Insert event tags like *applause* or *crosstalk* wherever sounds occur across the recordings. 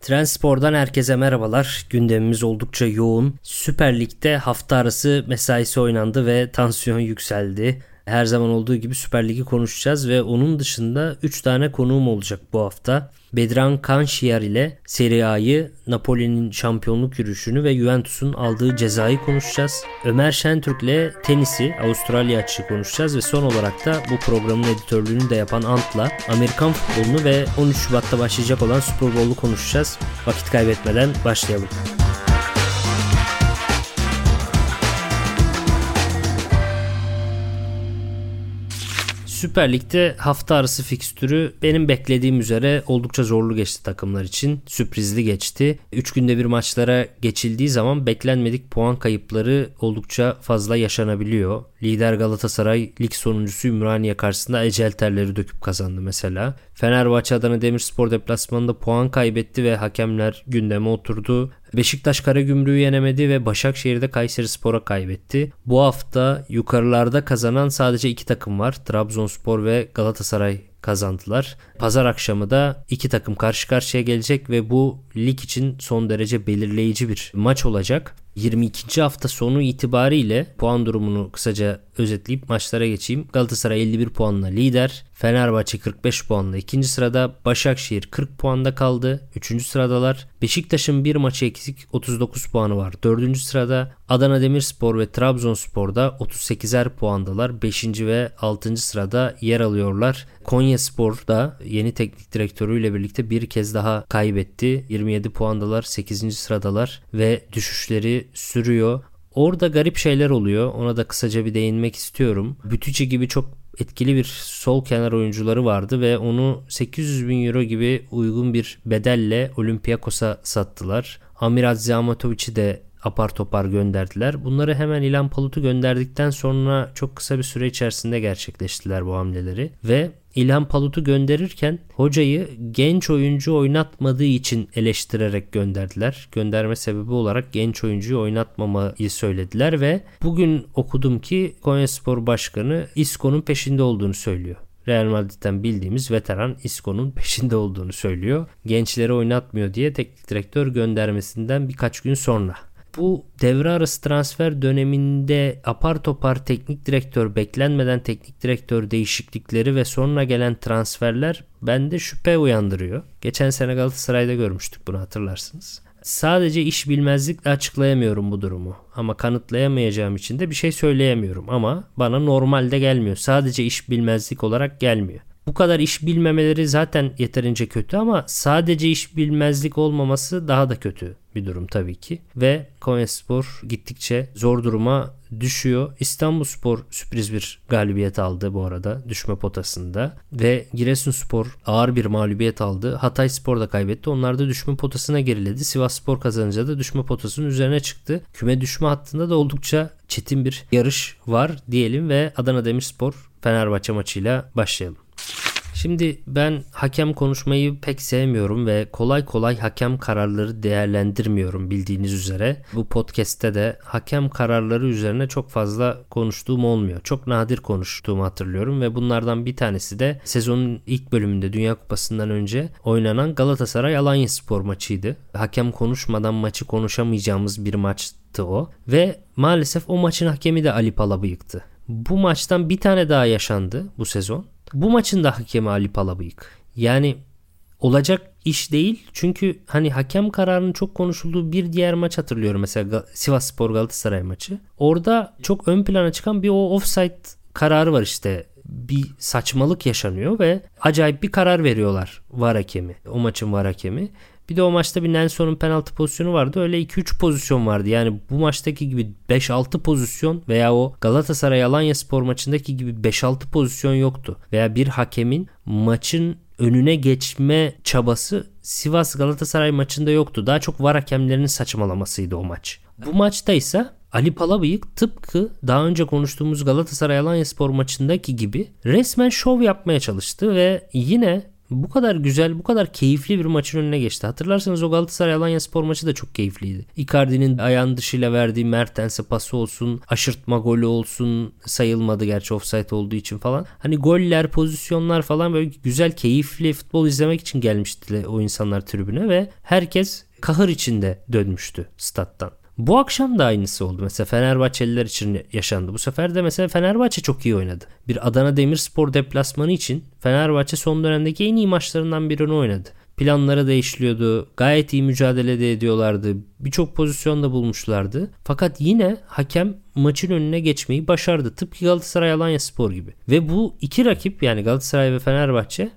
Transpor'dan herkese merhabalar. Gündemimiz oldukça yoğun. Süper Lig'de hafta arası mesaisi oynandı ve tansiyon yükseldi. Her zaman olduğu gibi Süper Lig'i konuşacağız ve onun dışında 3 tane konuğum olacak bu hafta. Bedran Kanşiyar ile Serie A'yı, Napoli'nin şampiyonluk yürüyüşünü ve Juventus'un aldığı cezayı konuşacağız. Ömer Şentürk ile tenisi, Avustralya açığı konuşacağız ve son olarak da bu programın editörlüğünü de yapan Ant'la Amerikan futbolunu ve 13 Şubat'ta başlayacak olan Super Bowl'u konuşacağız. Vakit kaybetmeden başlayalım. Süper Lig'de hafta arası fikstürü benim beklediğim üzere oldukça zorlu geçti takımlar için. Sürprizli geçti. 3 günde bir maçlara geçildiği zaman beklenmedik puan kayıpları oldukça fazla yaşanabiliyor. Lider Galatasaray lig sonuncusu Ümraniye karşısında ecel terleri döküp kazandı mesela. Fenerbahçe Adana Demirspor deplasmanında puan kaybetti ve hakemler gündeme oturdu. Beşiktaş Karagümrük'ü yenemedi ve Başakşehir'de Kayseri Spor'a kaybetti. Bu hafta yukarılarda kazanan sadece iki takım var. Trabzonspor ve Galatasaray kazandılar. Pazar akşamı da iki takım karşı karşıya gelecek ve bu lig için son derece belirleyici bir maç olacak. 22. hafta sonu itibariyle puan durumunu kısaca özetleyip maçlara geçeyim. Galatasaray 51 puanla lider. Fenerbahçe 45 puanla ikinci sırada. Başakşehir 40 puanda kaldı. Üçüncü sıradalar. Beşiktaş'ın bir maçı eksik 39 puanı var. Dördüncü sırada Adana Demirspor ve Trabzonspor'da 38'er puandalar. Beşinci ve altıncı sırada yer alıyorlar. Konya Spor da yeni teknik direktörüyle birlikte bir kez daha kaybetti. 27 puandalar 8. sıradalar ve düşüşleri sürüyor. Orada garip şeyler oluyor. Ona da kısaca bir değinmek istiyorum. Bütücü gibi çok etkili bir sol kenar oyuncuları vardı ve onu 800 bin euro gibi uygun bir bedelle Olympiakos'a sattılar. Amir Adziamatovic'i de apar topar gönderdiler. Bunları hemen İlan Palut'u gönderdikten sonra çok kısa bir süre içerisinde gerçekleştiler bu hamleleri ve İlhan Palut'u gönderirken hocayı genç oyuncu oynatmadığı için eleştirerek gönderdiler. Gönderme sebebi olarak genç oyuncuyu oynatmamayı söylediler ve bugün okudum ki Konyaspor Başkanı Isco'nun peşinde olduğunu söylüyor. Real Madrid'den bildiğimiz veteran Isco'nun peşinde olduğunu söylüyor. Gençleri oynatmıyor diye teknik direktör göndermesinden birkaç gün sonra bu devre arası transfer döneminde apar topar teknik direktör, beklenmeden teknik direktör değişiklikleri ve sonra gelen transferler bende şüphe uyandırıyor. Geçen sene Galatasaray'da görmüştük bunu hatırlarsınız. Sadece iş bilmezlikle açıklayamıyorum bu durumu. Ama kanıtlayamayacağım için de bir şey söyleyemiyorum. Ama bana normalde gelmiyor. Sadece iş bilmezlik olarak gelmiyor. Bu kadar iş bilmemeleri zaten yeterince kötü ama sadece iş bilmezlik olmaması daha da kötü bir durum tabii ki. Ve Konyaspor gittikçe zor duruma düşüyor. İstanbulspor sürpriz bir galibiyet aldı bu arada düşme potasında ve Giresunspor ağır bir mağlubiyet aldı. Hatayspor da kaybetti. Onlar da düşme potasına geriledi. Sivasspor kazanınca da düşme potasının üzerine çıktı. Küme düşme hattında da oldukça çetin bir yarış var diyelim ve Adana Demirspor Fenerbahçe maçıyla başlayalım. Şimdi ben hakem konuşmayı pek sevmiyorum ve kolay kolay hakem kararları değerlendirmiyorum bildiğiniz üzere. Bu podcast'te de hakem kararları üzerine çok fazla konuştuğum olmuyor. Çok nadir konuştuğumu hatırlıyorum ve bunlardan bir tanesi de sezonun ilk bölümünde Dünya Kupası'ndan önce oynanan Galatasaray Alanya Spor maçıydı. Hakem konuşmadan maçı konuşamayacağımız bir maçtı o ve maalesef o maçın hakemi de Ali Palabıyık'tı. Bu maçtan bir tane daha yaşandı bu sezon. Bu maçın da hakemi Ali Palabıyık. Yani olacak iş değil. Çünkü hani hakem kararının çok konuşulduğu bir diğer maç hatırlıyorum. Mesela Sivas Spor Galatasaray maçı. Orada çok ön plana çıkan bir o offside kararı var işte. bir saçmalık yaşanıyor ve acayip bir karar veriyorlar var hakemi. O maçın var hakemi. Bir de o maçta bir Nelson'un penaltı pozisyonu vardı. Öyle 2-3 pozisyon vardı. Yani bu maçtaki gibi 5-6 pozisyon veya o Galatasaray Alanya Spor maçındaki gibi 5-6 pozisyon yoktu. Veya bir hakemin maçın önüne geçme çabası Sivas Galatasaray maçında yoktu. Daha çok var hakemlerinin saçmalamasıydı o maç. Bu maçta ise Ali Palabıyık tıpkı daha önce konuştuğumuz Galatasaray Alanya Spor maçındaki gibi resmen şov yapmaya çalıştı ve yine bu kadar güzel, bu kadar keyifli bir maçın önüne geçti. Hatırlarsanız o Galatasaray Alanya Spor maçı da çok keyifliydi. Icardi'nin ayağın dışıyla verdiği Mertens'e pası olsun, aşırtma golü olsun sayılmadı gerçi offside olduğu için falan. Hani goller, pozisyonlar falan böyle güzel, keyifli futbol izlemek için gelmişti o insanlar tribüne ve herkes kahır içinde dönmüştü stat'tan. Bu akşam da aynısı oldu. Mesela Fenerbahçeliler için yaşandı. Bu sefer de mesela Fenerbahçe çok iyi oynadı. Bir Adana Demirspor deplasmanı için Fenerbahçe son dönemdeki en iyi maçlarından birini oynadı. Planları değişiliyordu. Gayet iyi mücadele de ediyorlardı. Birçok pozisyonda bulmuşlardı. Fakat yine hakem maçın önüne geçmeyi başardı. Tıpkı Galatasaray Alanya Spor gibi. Ve bu iki rakip yani Galatasaray ve Fenerbahçe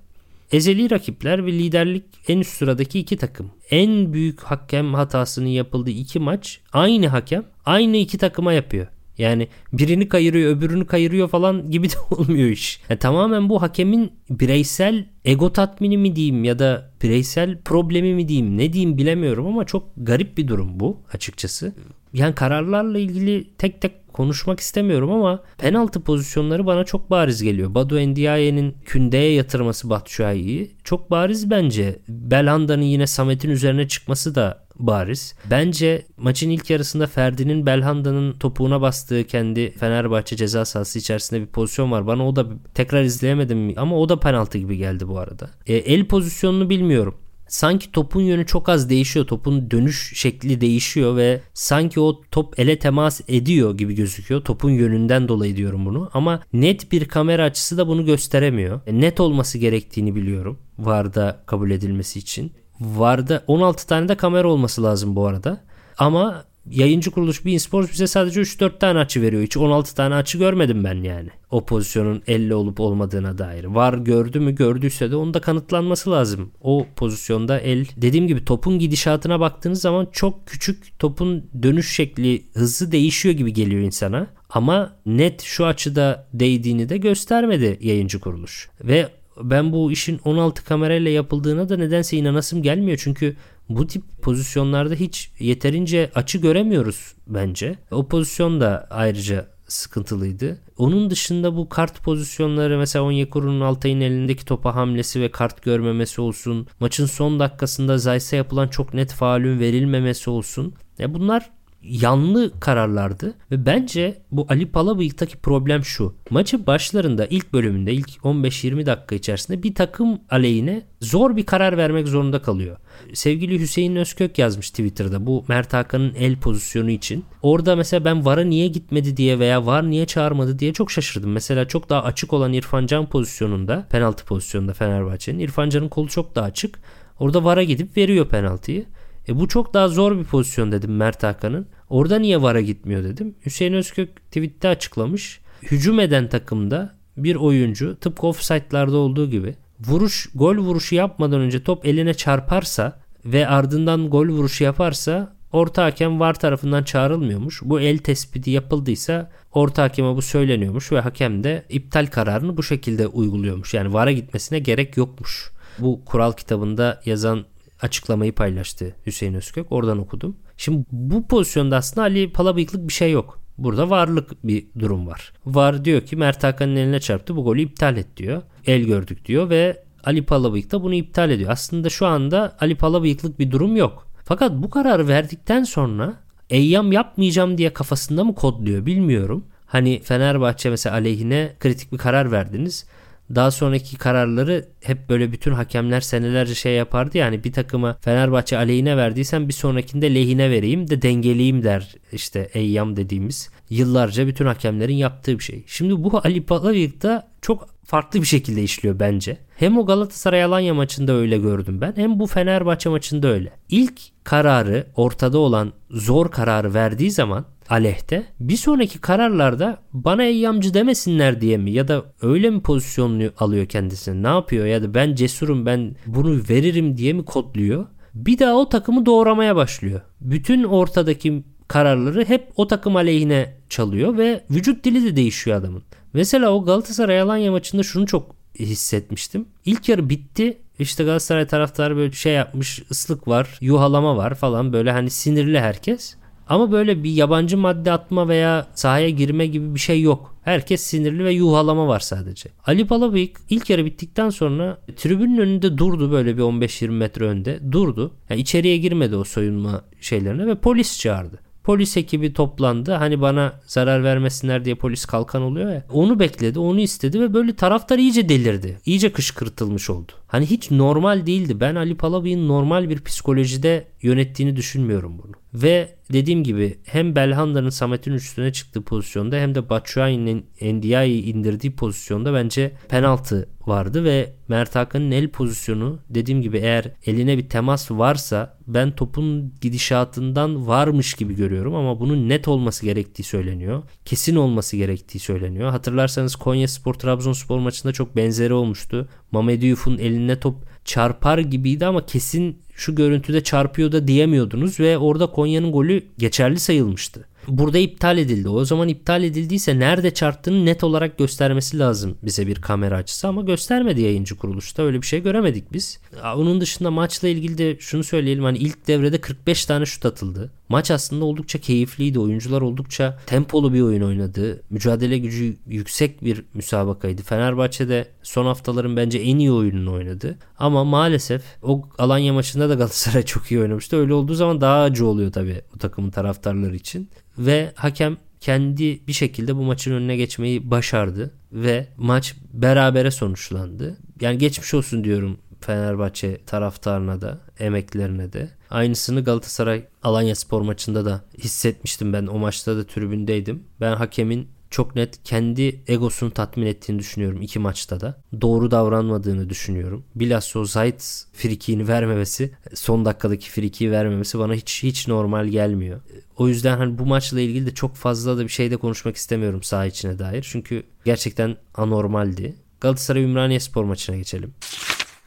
Ezeli rakipler ve liderlik en üst sıradaki iki takım. En büyük hakem hatasının yapıldığı iki maç aynı hakem aynı iki takıma yapıyor. Yani birini kayırıyor öbürünü kayırıyor falan gibi *laughs* de olmuyor iş. Yani tamamen bu hakemin bireysel ego tatmini mi diyeyim ya da bireysel problemi mi diyeyim ne diyeyim bilemiyorum ama çok garip bir durum bu açıkçası. Yani kararlarla ilgili tek tek konuşmak istemiyorum ama penaltı pozisyonları bana çok bariz geliyor. Badu Endiaye'nin kündeye yatırması Batshuayi'yi çok bariz bence. Belhanda'nın yine Samet'in üzerine çıkması da bariz. Bence maçın ilk yarısında Ferdi'nin Belhanda'nın topuğuna bastığı kendi Fenerbahçe ceza sahası içerisinde bir pozisyon var. Bana o da tekrar izleyemedim ama o da penaltı gibi geldi bu arada. E, el pozisyonunu bilmiyorum sanki topun yönü çok az değişiyor. Topun dönüş şekli değişiyor ve sanki o top ele temas ediyor gibi gözüküyor. Topun yönünden dolayı diyorum bunu. Ama net bir kamera açısı da bunu gösteremiyor. E, net olması gerektiğini biliyorum. VAR'da kabul edilmesi için. VAR'da 16 tane de kamera olması lazım bu arada. Ama yayıncı kuruluş Bein Sports bize sadece 3-4 tane açı veriyor. Hiç 16 tane açı görmedim ben yani. O pozisyonun elle olup olmadığına dair. Var gördü mü gördüyse de onun da kanıtlanması lazım. O pozisyonda el dediğim gibi topun gidişatına baktığınız zaman çok küçük topun dönüş şekli hızı değişiyor gibi geliyor insana. Ama net şu açıda değdiğini de göstermedi yayıncı kuruluş. Ve ben bu işin 16 kamerayla yapıldığına da nedense inanasım gelmiyor. Çünkü bu tip pozisyonlarda hiç yeterince açı göremiyoruz bence. O pozisyon da ayrıca sıkıntılıydı. Onun dışında bu kart pozisyonları mesela Onyekuru'nun Altay'ın elindeki topa hamlesi ve kart görmemesi olsun. Maçın son dakikasında Zayt'se yapılan çok net faulün verilmemesi olsun. Ya bunlar yanlı kararlardı ve bence bu Ali Palabıyık'taki problem şu. Maçın başlarında ilk bölümünde ilk 15-20 dakika içerisinde bir takım aleyhine zor bir karar vermek zorunda kalıyor. Sevgili Hüseyin Özkök yazmış Twitter'da bu Mert Hakan'ın el pozisyonu için. Orada mesela ben VAR'a niye gitmedi diye veya VAR niye çağırmadı diye çok şaşırdım. Mesela çok daha açık olan İrfan Can pozisyonunda penaltı pozisyonunda Fenerbahçe'nin İrfan Can'ın kolu çok daha açık. Orada VAR'a gidip veriyor penaltıyı. E bu çok daha zor bir pozisyon dedim Mert Hakan'ın. Orada niye VAR'a gitmiyor dedim. Hüseyin Özkök tweette açıklamış. Hücum eden takımda bir oyuncu tıpkı offside'larda olduğu gibi vuruş gol vuruşu yapmadan önce top eline çarparsa ve ardından gol vuruşu yaparsa orta hakem VAR tarafından çağrılmıyormuş. Bu el tespiti yapıldıysa orta hakeme bu söyleniyormuş ve hakem de iptal kararını bu şekilde uyguluyormuş. Yani VAR'a gitmesine gerek yokmuş. Bu kural kitabında yazan açıklamayı paylaştı Hüseyin Özkök. Oradan okudum. Şimdi bu pozisyonda aslında Ali Palabıyıklık bir şey yok. Burada varlık bir durum var. Var diyor ki Mert Hakan'ın eline çarptı bu golü iptal et diyor. El gördük diyor ve Ali Palabıyık da bunu iptal ediyor. Aslında şu anda Ali Palabıyıklık bir durum yok. Fakat bu kararı verdikten sonra Eyyam yapmayacağım diye kafasında mı kodluyor bilmiyorum. Hani Fenerbahçe mesela aleyhine kritik bir karar verdiniz. Daha sonraki kararları hep böyle bütün hakemler senelerce şey yapardı yani bir takıma Fenerbahçe aleyhine verdiysen bir sonrakinde lehine vereyim de dengeleyeyim der işte Eyyam dediğimiz yıllarca bütün hakemlerin yaptığı bir şey. Şimdi bu Ali Palabıyık'ta çok farklı bir şekilde işliyor bence. Hem o Galatasaray Alanya maçında öyle gördüm ben hem bu Fenerbahçe maçında öyle. İlk kararı ortada olan zor kararı verdiği zaman aleyhte. Bir sonraki kararlarda bana eyyamcı demesinler diye mi ya da öyle mi pozisyonlu alıyor kendisini ne yapıyor ya da ben cesurum ben bunu veririm diye mi kodluyor? Bir daha o takımı doğramaya başlıyor. Bütün ortadaki kararları hep o takım aleyhine çalıyor ve vücut dili de değişiyor adamın. Mesela o Galatasaray Alanya maçında şunu çok hissetmiştim. İlk yarı bitti. İşte Galatasaray taraftarı böyle şey yapmış ıslık var yuhalama var falan böyle hani sinirli herkes. Ama böyle bir yabancı madde atma veya sahaya girme gibi bir şey yok. Herkes sinirli ve yuhalama var sadece. Ali Palabıyık ilk yarı bittikten sonra tribünün önünde durdu böyle bir 15-20 metre önde durdu. Yani içeriye girmedi o soyunma şeylerine ve polis çağırdı. Polis ekibi toplandı. Hani bana zarar vermesinler diye polis kalkan oluyor ya. Onu bekledi, onu istedi ve böyle taraftar iyice delirdi. İyice kışkırtılmış oldu. Hani hiç normal değildi. Ben Ali Palabıyık'ın normal bir psikolojide yönettiğini düşünmüyorum bunu. Ve dediğim gibi hem Belhanda'nın Samet'in üstüne çıktığı pozisyonda hem de Batshuayi'nin Ndiaye'yi indirdiği pozisyonda bence penaltı vardı ve Mert Hakan'ın el pozisyonu dediğim gibi eğer eline bir temas varsa ben topun gidişatından varmış gibi görüyorum ama bunun net olması gerektiği söyleniyor. Kesin olması gerektiği söyleniyor. Hatırlarsanız Konya Spor Trabzonspor maçında çok benzeri olmuştu. Mamed Yuf'un eline top çarpar gibiydi ama kesin şu görüntüde çarpıyor da diyemiyordunuz ve orada Konya'nın golü geçerli sayılmıştı. Burada iptal edildi. O zaman iptal edildiyse nerede çarptığını net olarak göstermesi lazım bize bir kamera açısı ama göstermedi yayıncı kuruluşta. Öyle bir şey göremedik biz. Onun dışında maçla ilgili de şunu söyleyelim. Hani ilk devrede 45 tane şut atıldı. Maç aslında oldukça keyifliydi. Oyuncular oldukça tempolu bir oyun oynadı. Mücadele gücü yüksek bir müsabakaydı. Fenerbahçe'de son haftaların bence en iyi oyununu oynadı. Ama maalesef o Alanya maçında da Galatasaray *laughs* çok iyi oynamıştı. Öyle olduğu zaman daha acı oluyor tabii bu takımın taraftarları için. Ve hakem kendi bir şekilde bu maçın önüne geçmeyi başardı ve maç berabere sonuçlandı. Yani geçmiş olsun diyorum Fenerbahçe taraftarına da, emeklerine de. Aynısını Galatasaray Alanya Spor maçında da hissetmiştim ben. O maçta da tribündeydim. Ben hakemin çok net kendi egosunu tatmin ettiğini düşünüyorum iki maçta da. Doğru davranmadığını düşünüyorum. Bilhassa o Zayt frikiğini vermemesi, son dakikadaki frikiği vermemesi bana hiç hiç normal gelmiyor. O yüzden hani bu maçla ilgili de çok fazla da bir şey de konuşmak istemiyorum saha içine dair. Çünkü gerçekten anormaldi. Galatasaray Ümraniye Spor maçına geçelim.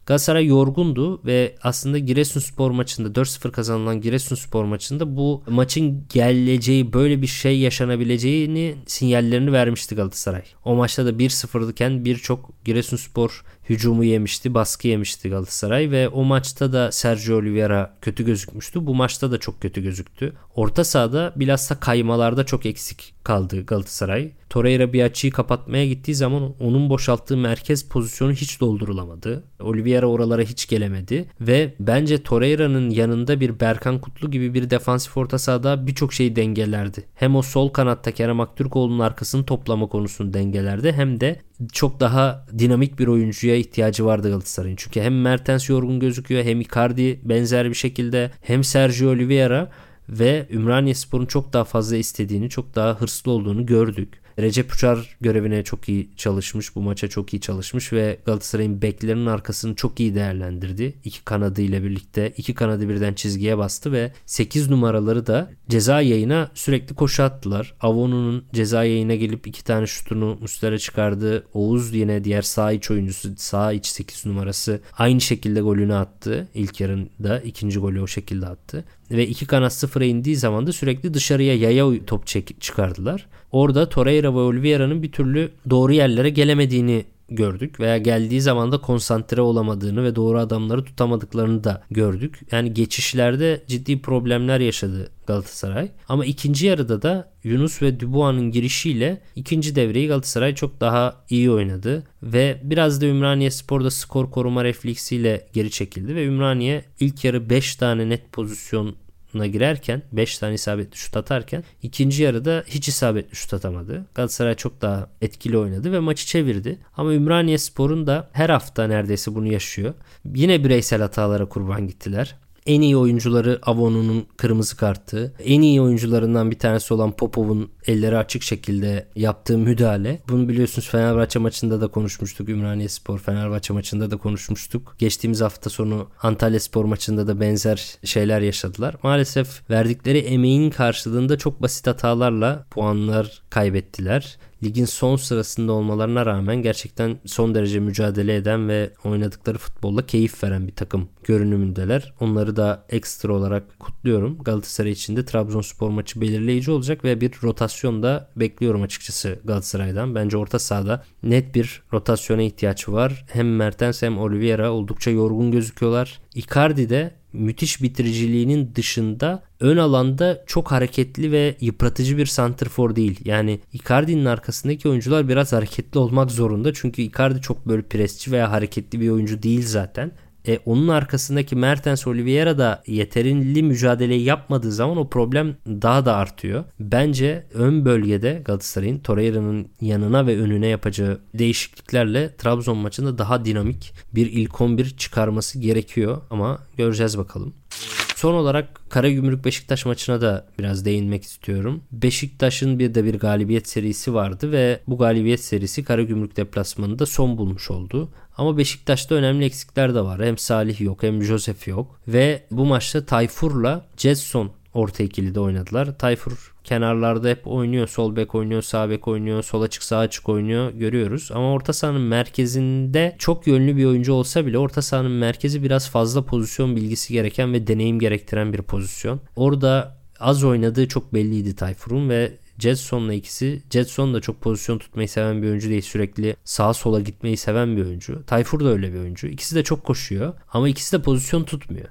Galatasaray yorgundu ve aslında Giresunspor maçında 4-0 kazanılan Giresunspor maçında bu maçın geleceği böyle bir şey yaşanabileceğini sinyallerini vermişti Galatasaray. O maçta da 1-0'dıken birçok Giresunspor hücumu yemişti, baskı yemişti Galatasaray ve o maçta da Sergio Oliveira kötü gözükmüştü. Bu maçta da çok kötü gözüktü. Orta sahada bilhassa kaymalarda çok eksik kaldı Galatasaray. Torreira bir açıyı kapatmaya gittiği zaman onun boşalttığı merkez pozisyonu hiç doldurulamadı. Oliveira oralara hiç gelemedi ve bence Torreira'nın yanında bir Berkan Kutlu gibi bir defansif orta sahada birçok şeyi dengelerdi. Hem o sol kanatta Kerem Aktürkoğlu'nun arkasını toplama konusunu dengelerdi hem de çok daha dinamik bir oyuncuya ihtiyacı vardı Galatasaray'ın. Çünkü hem Mertens yorgun gözüküyor hem Icardi benzer bir şekilde hem Sergio Oliveira ve Ümraniye Spor'un çok daha fazla istediğini, çok daha hırslı olduğunu gördük. Recep Uçar görevine çok iyi çalışmış. Bu maça çok iyi çalışmış ve Galatasaray'ın beklerinin arkasını çok iyi değerlendirdi. İki kanadı ile birlikte iki kanadı birden çizgiye bastı ve 8 numaraları da ceza yayına sürekli koşu attılar. Avonu'nun ceza yayına gelip iki tane şutunu Muslera çıkardı. Oğuz yine diğer sağ iç oyuncusu sağ iç 8 numarası aynı şekilde golünü attı. İlk yarında ikinci golü o şekilde attı ve iki kanat sıfıra indiği zaman da sürekli dışarıya yaya top çek çıkardılar. Orada Torreira ve Oliveira'nın bir türlü doğru yerlere gelemediğini gördük veya geldiği zaman da konsantre olamadığını ve doğru adamları tutamadıklarını da gördük. Yani geçişlerde ciddi problemler yaşadı Galatasaray. Ama ikinci yarıda da Yunus ve Dubois'ın girişiyle ikinci devreyi Galatasaray çok daha iyi oynadı ve biraz da Ümraniye Spor'da skor koruma refleksiyle geri çekildi ve Ümraniye ilk yarı 5 tane net pozisyon girerken 5 tane isabetli şut atarken ikinci yarıda hiç isabetli şut atamadı. Galatasaray çok daha etkili oynadı ve maçı çevirdi. Ama Ümraniye Spor'un da her hafta neredeyse bunu yaşıyor. Yine bireysel hatalara kurban gittiler. En iyi oyuncuları Avonu'nun kırmızı kartı. En iyi oyuncularından bir tanesi olan Popov'un elleri açık şekilde yaptığı müdahale. Bunu biliyorsunuz Fenerbahçe maçında da konuşmuştuk. Ümraniye Spor Fenerbahçe maçında da konuşmuştuk. Geçtiğimiz hafta sonu Antalya Spor maçında da benzer şeyler yaşadılar. Maalesef verdikleri emeğin karşılığında çok basit hatalarla puanlar kaybettiler ligin son sırasında olmalarına rağmen gerçekten son derece mücadele eden ve oynadıkları futbolla keyif veren bir takım görünümündeler. Onları da ekstra olarak kutluyorum. Galatasaray için de Trabzonspor maçı belirleyici olacak ve bir rotasyon da bekliyorum açıkçası Galatasaray'dan. Bence orta sahada net bir rotasyona ihtiyaç var. Hem Mertens hem Oliveira oldukça yorgun gözüküyorlar. Icardi de müthiş bitiriciliğinin dışında ön alanda çok hareketli ve yıpratıcı bir santrfor değil. Yani Icardi'nin arkasındaki oyuncular biraz hareketli olmak zorunda. Çünkü Icardi çok böyle presçi veya hareketli bir oyuncu değil zaten. E, onun arkasındaki Mertens Oliveira da yeterli mücadeleyi yapmadığı zaman o problem daha da artıyor. Bence ön bölgede Galatasaray'ın Torreira'nın yanına ve önüne yapacağı değişikliklerle Trabzon maçında daha dinamik bir ilk 11 çıkarması gerekiyor ama göreceğiz bakalım. Son olarak Karagümrük Beşiktaş maçına da biraz değinmek istiyorum. Beşiktaş'ın bir de bir galibiyet serisi vardı ve bu galibiyet serisi Karagümrük deplasmanında son bulmuş oldu. Ama Beşiktaş'ta önemli eksikler de var. Hem Salih yok hem Josef yok. Ve bu maçta Tayfur'la Jetson orta ikili oynadılar. Tayfur kenarlarda hep oynuyor. Sol bek oynuyor, sağ bek oynuyor, sol açık sağ açık oynuyor görüyoruz. Ama orta sahanın merkezinde çok yönlü bir oyuncu olsa bile orta sahanın merkezi biraz fazla pozisyon bilgisi gereken ve deneyim gerektiren bir pozisyon. Orada az oynadığı çok belliydi Tayfur'un ve Jetson'la ikisi. Jetson da çok pozisyon tutmayı seven bir oyuncu değil. Sürekli sağa sola gitmeyi seven bir oyuncu. Tayfur da öyle bir oyuncu. İkisi de çok koşuyor ama ikisi de pozisyon tutmuyor.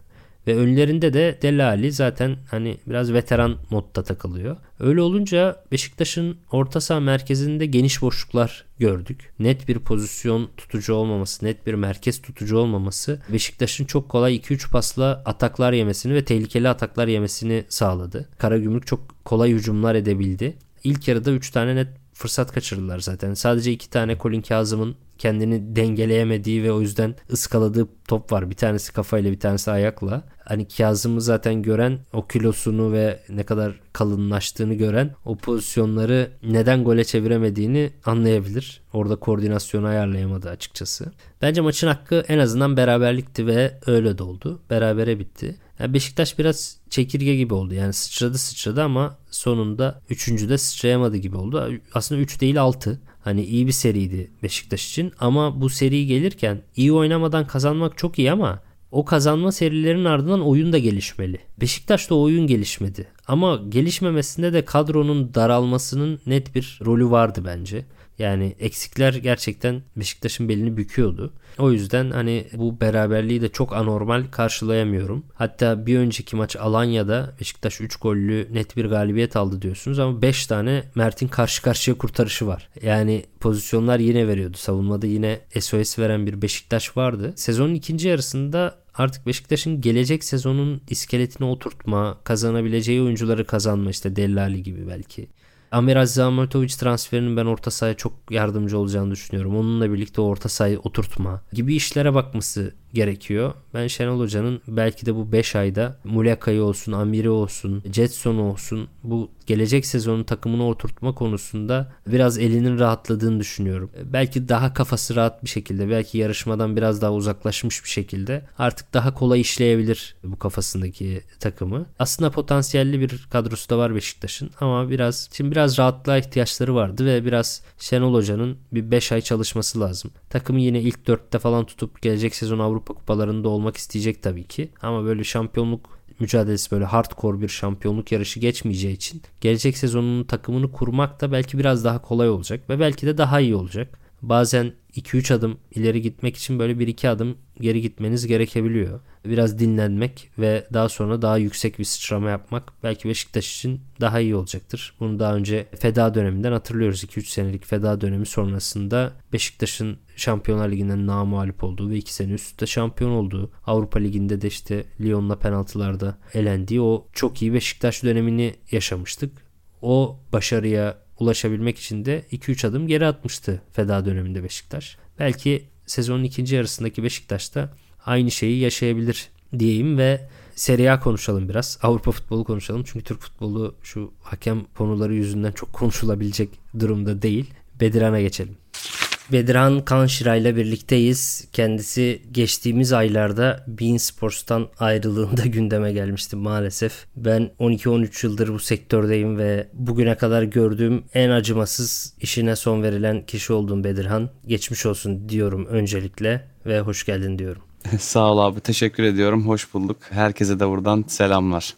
Ve önlerinde de Delali zaten hani biraz veteran modda takılıyor. Öyle olunca Beşiktaş'ın orta saha merkezinde geniş boşluklar gördük. Net bir pozisyon tutucu olmaması, net bir merkez tutucu olmaması Beşiktaş'ın çok kolay 2-3 pasla ataklar yemesini ve tehlikeli ataklar yemesini sağladı. Karagümrük çok kolay hücumlar edebildi. İlk yarıda 3 tane net fırsat kaçırdılar zaten. Sadece iki tane Colin Kazım'ın kendini dengeleyemediği ve o yüzden ıskaladığı top var. Bir tanesi kafayla bir tanesi ayakla. Hani Kazım'ı zaten gören o kilosunu ve ne kadar kalınlaştığını gören o pozisyonları neden gole çeviremediğini anlayabilir. Orada koordinasyonu ayarlayamadı açıkçası. Bence maçın hakkı en azından beraberlikti ve öyle de oldu. Berabere bitti. Yani Beşiktaş biraz çekirge gibi oldu. Yani sıçradı sıçradı ama sonunda üçüncüde sıçrayamadı gibi oldu. Aslında 3 değil 6. Hani iyi bir seriydi Beşiktaş için ama bu seri gelirken iyi oynamadan kazanmak çok iyi ama o kazanma serilerinin ardından oyun da gelişmeli. Beşiktaş'ta oyun gelişmedi. Ama gelişmemesinde de kadronun daralmasının net bir rolü vardı bence. Yani eksikler gerçekten Beşiktaş'ın belini büküyordu. O yüzden hani bu beraberliği de çok anormal karşılayamıyorum. Hatta bir önceki maç Alanya'da Beşiktaş 3 gollü net bir galibiyet aldı diyorsunuz ama 5 tane Mert'in karşı karşıya kurtarışı var. Yani pozisyonlar yine veriyordu. Savunmada yine SOS veren bir Beşiktaş vardı. Sezonun ikinci yarısında artık Beşiktaş'ın gelecek sezonun iskeletini oturtma, kazanabileceği oyuncuları kazanma işte Dellali gibi belki. Amir Aziz Ahmetovic transferinin ben orta sahaya çok yardımcı olacağını düşünüyorum. Onunla birlikte orta sahayı oturtma gibi işlere bakması gerekiyor. Ben Şenol Hoca'nın belki de bu 5 ayda Muleka'yı olsun, Amir'i olsun, Jetson'u olsun bu gelecek sezonun takımını oturtma konusunda biraz elinin rahatladığını düşünüyorum. Belki daha kafası rahat bir şekilde, belki yarışmadan biraz daha uzaklaşmış bir şekilde artık daha kolay işleyebilir bu kafasındaki takımı. Aslında potansiyelli bir kadrosu da var Beşiktaş'ın ama biraz şimdi biraz rahatlığa ihtiyaçları vardı ve biraz Şenol Hoca'nın bir 5 ay çalışması lazım. Takımı yine ilk 4'te falan tutup gelecek sezon Avrupa kupalarında olmak isteyecek tabii ki. Ama böyle şampiyonluk mücadelesi böyle hardcore bir şampiyonluk yarışı geçmeyeceği için gelecek sezonun takımını kurmak da belki biraz daha kolay olacak ve belki de daha iyi olacak. Bazen 2-3 adım ileri gitmek için böyle 1-2 adım geri gitmeniz gerekebiliyor. Biraz dinlenmek ve daha sonra daha yüksek bir sıçrama yapmak belki Beşiktaş için daha iyi olacaktır. Bunu daha önce feda döneminden hatırlıyoruz. 2-3 senelik feda dönemi sonrasında Beşiktaş'ın Şampiyonlar Ligi'nden namualip olduğu ve 2 sene üstte şampiyon olduğu Avrupa Ligi'nde de işte Lyon'la penaltılarda elendiği o çok iyi Beşiktaş dönemini yaşamıştık. O başarıya ulaşabilmek için de 2-3 adım geri atmıştı feda döneminde Beşiktaş. Belki sezonun ikinci yarısındaki Beşiktaş'ta aynı şeyi yaşayabilir diyeyim ve Serie A konuşalım biraz. Avrupa futbolu konuşalım. Çünkü Türk futbolu şu hakem konuları yüzünden çok konuşulabilecek durumda değil. Bedirhan'a geçelim. Bedirhan Kanşira ile birlikteyiz. Kendisi geçtiğimiz aylarda Bein Sports'tan ayrılığında *laughs* gündeme gelmişti maalesef. Ben 12-13 yıldır bu sektördeyim ve bugüne kadar gördüğüm en acımasız işine son verilen kişi oldum Bedirhan. Geçmiş olsun diyorum öncelikle ve hoş geldin diyorum. *laughs* Sağ ol abi teşekkür ediyorum. Hoş bulduk. Herkese de buradan selamlar.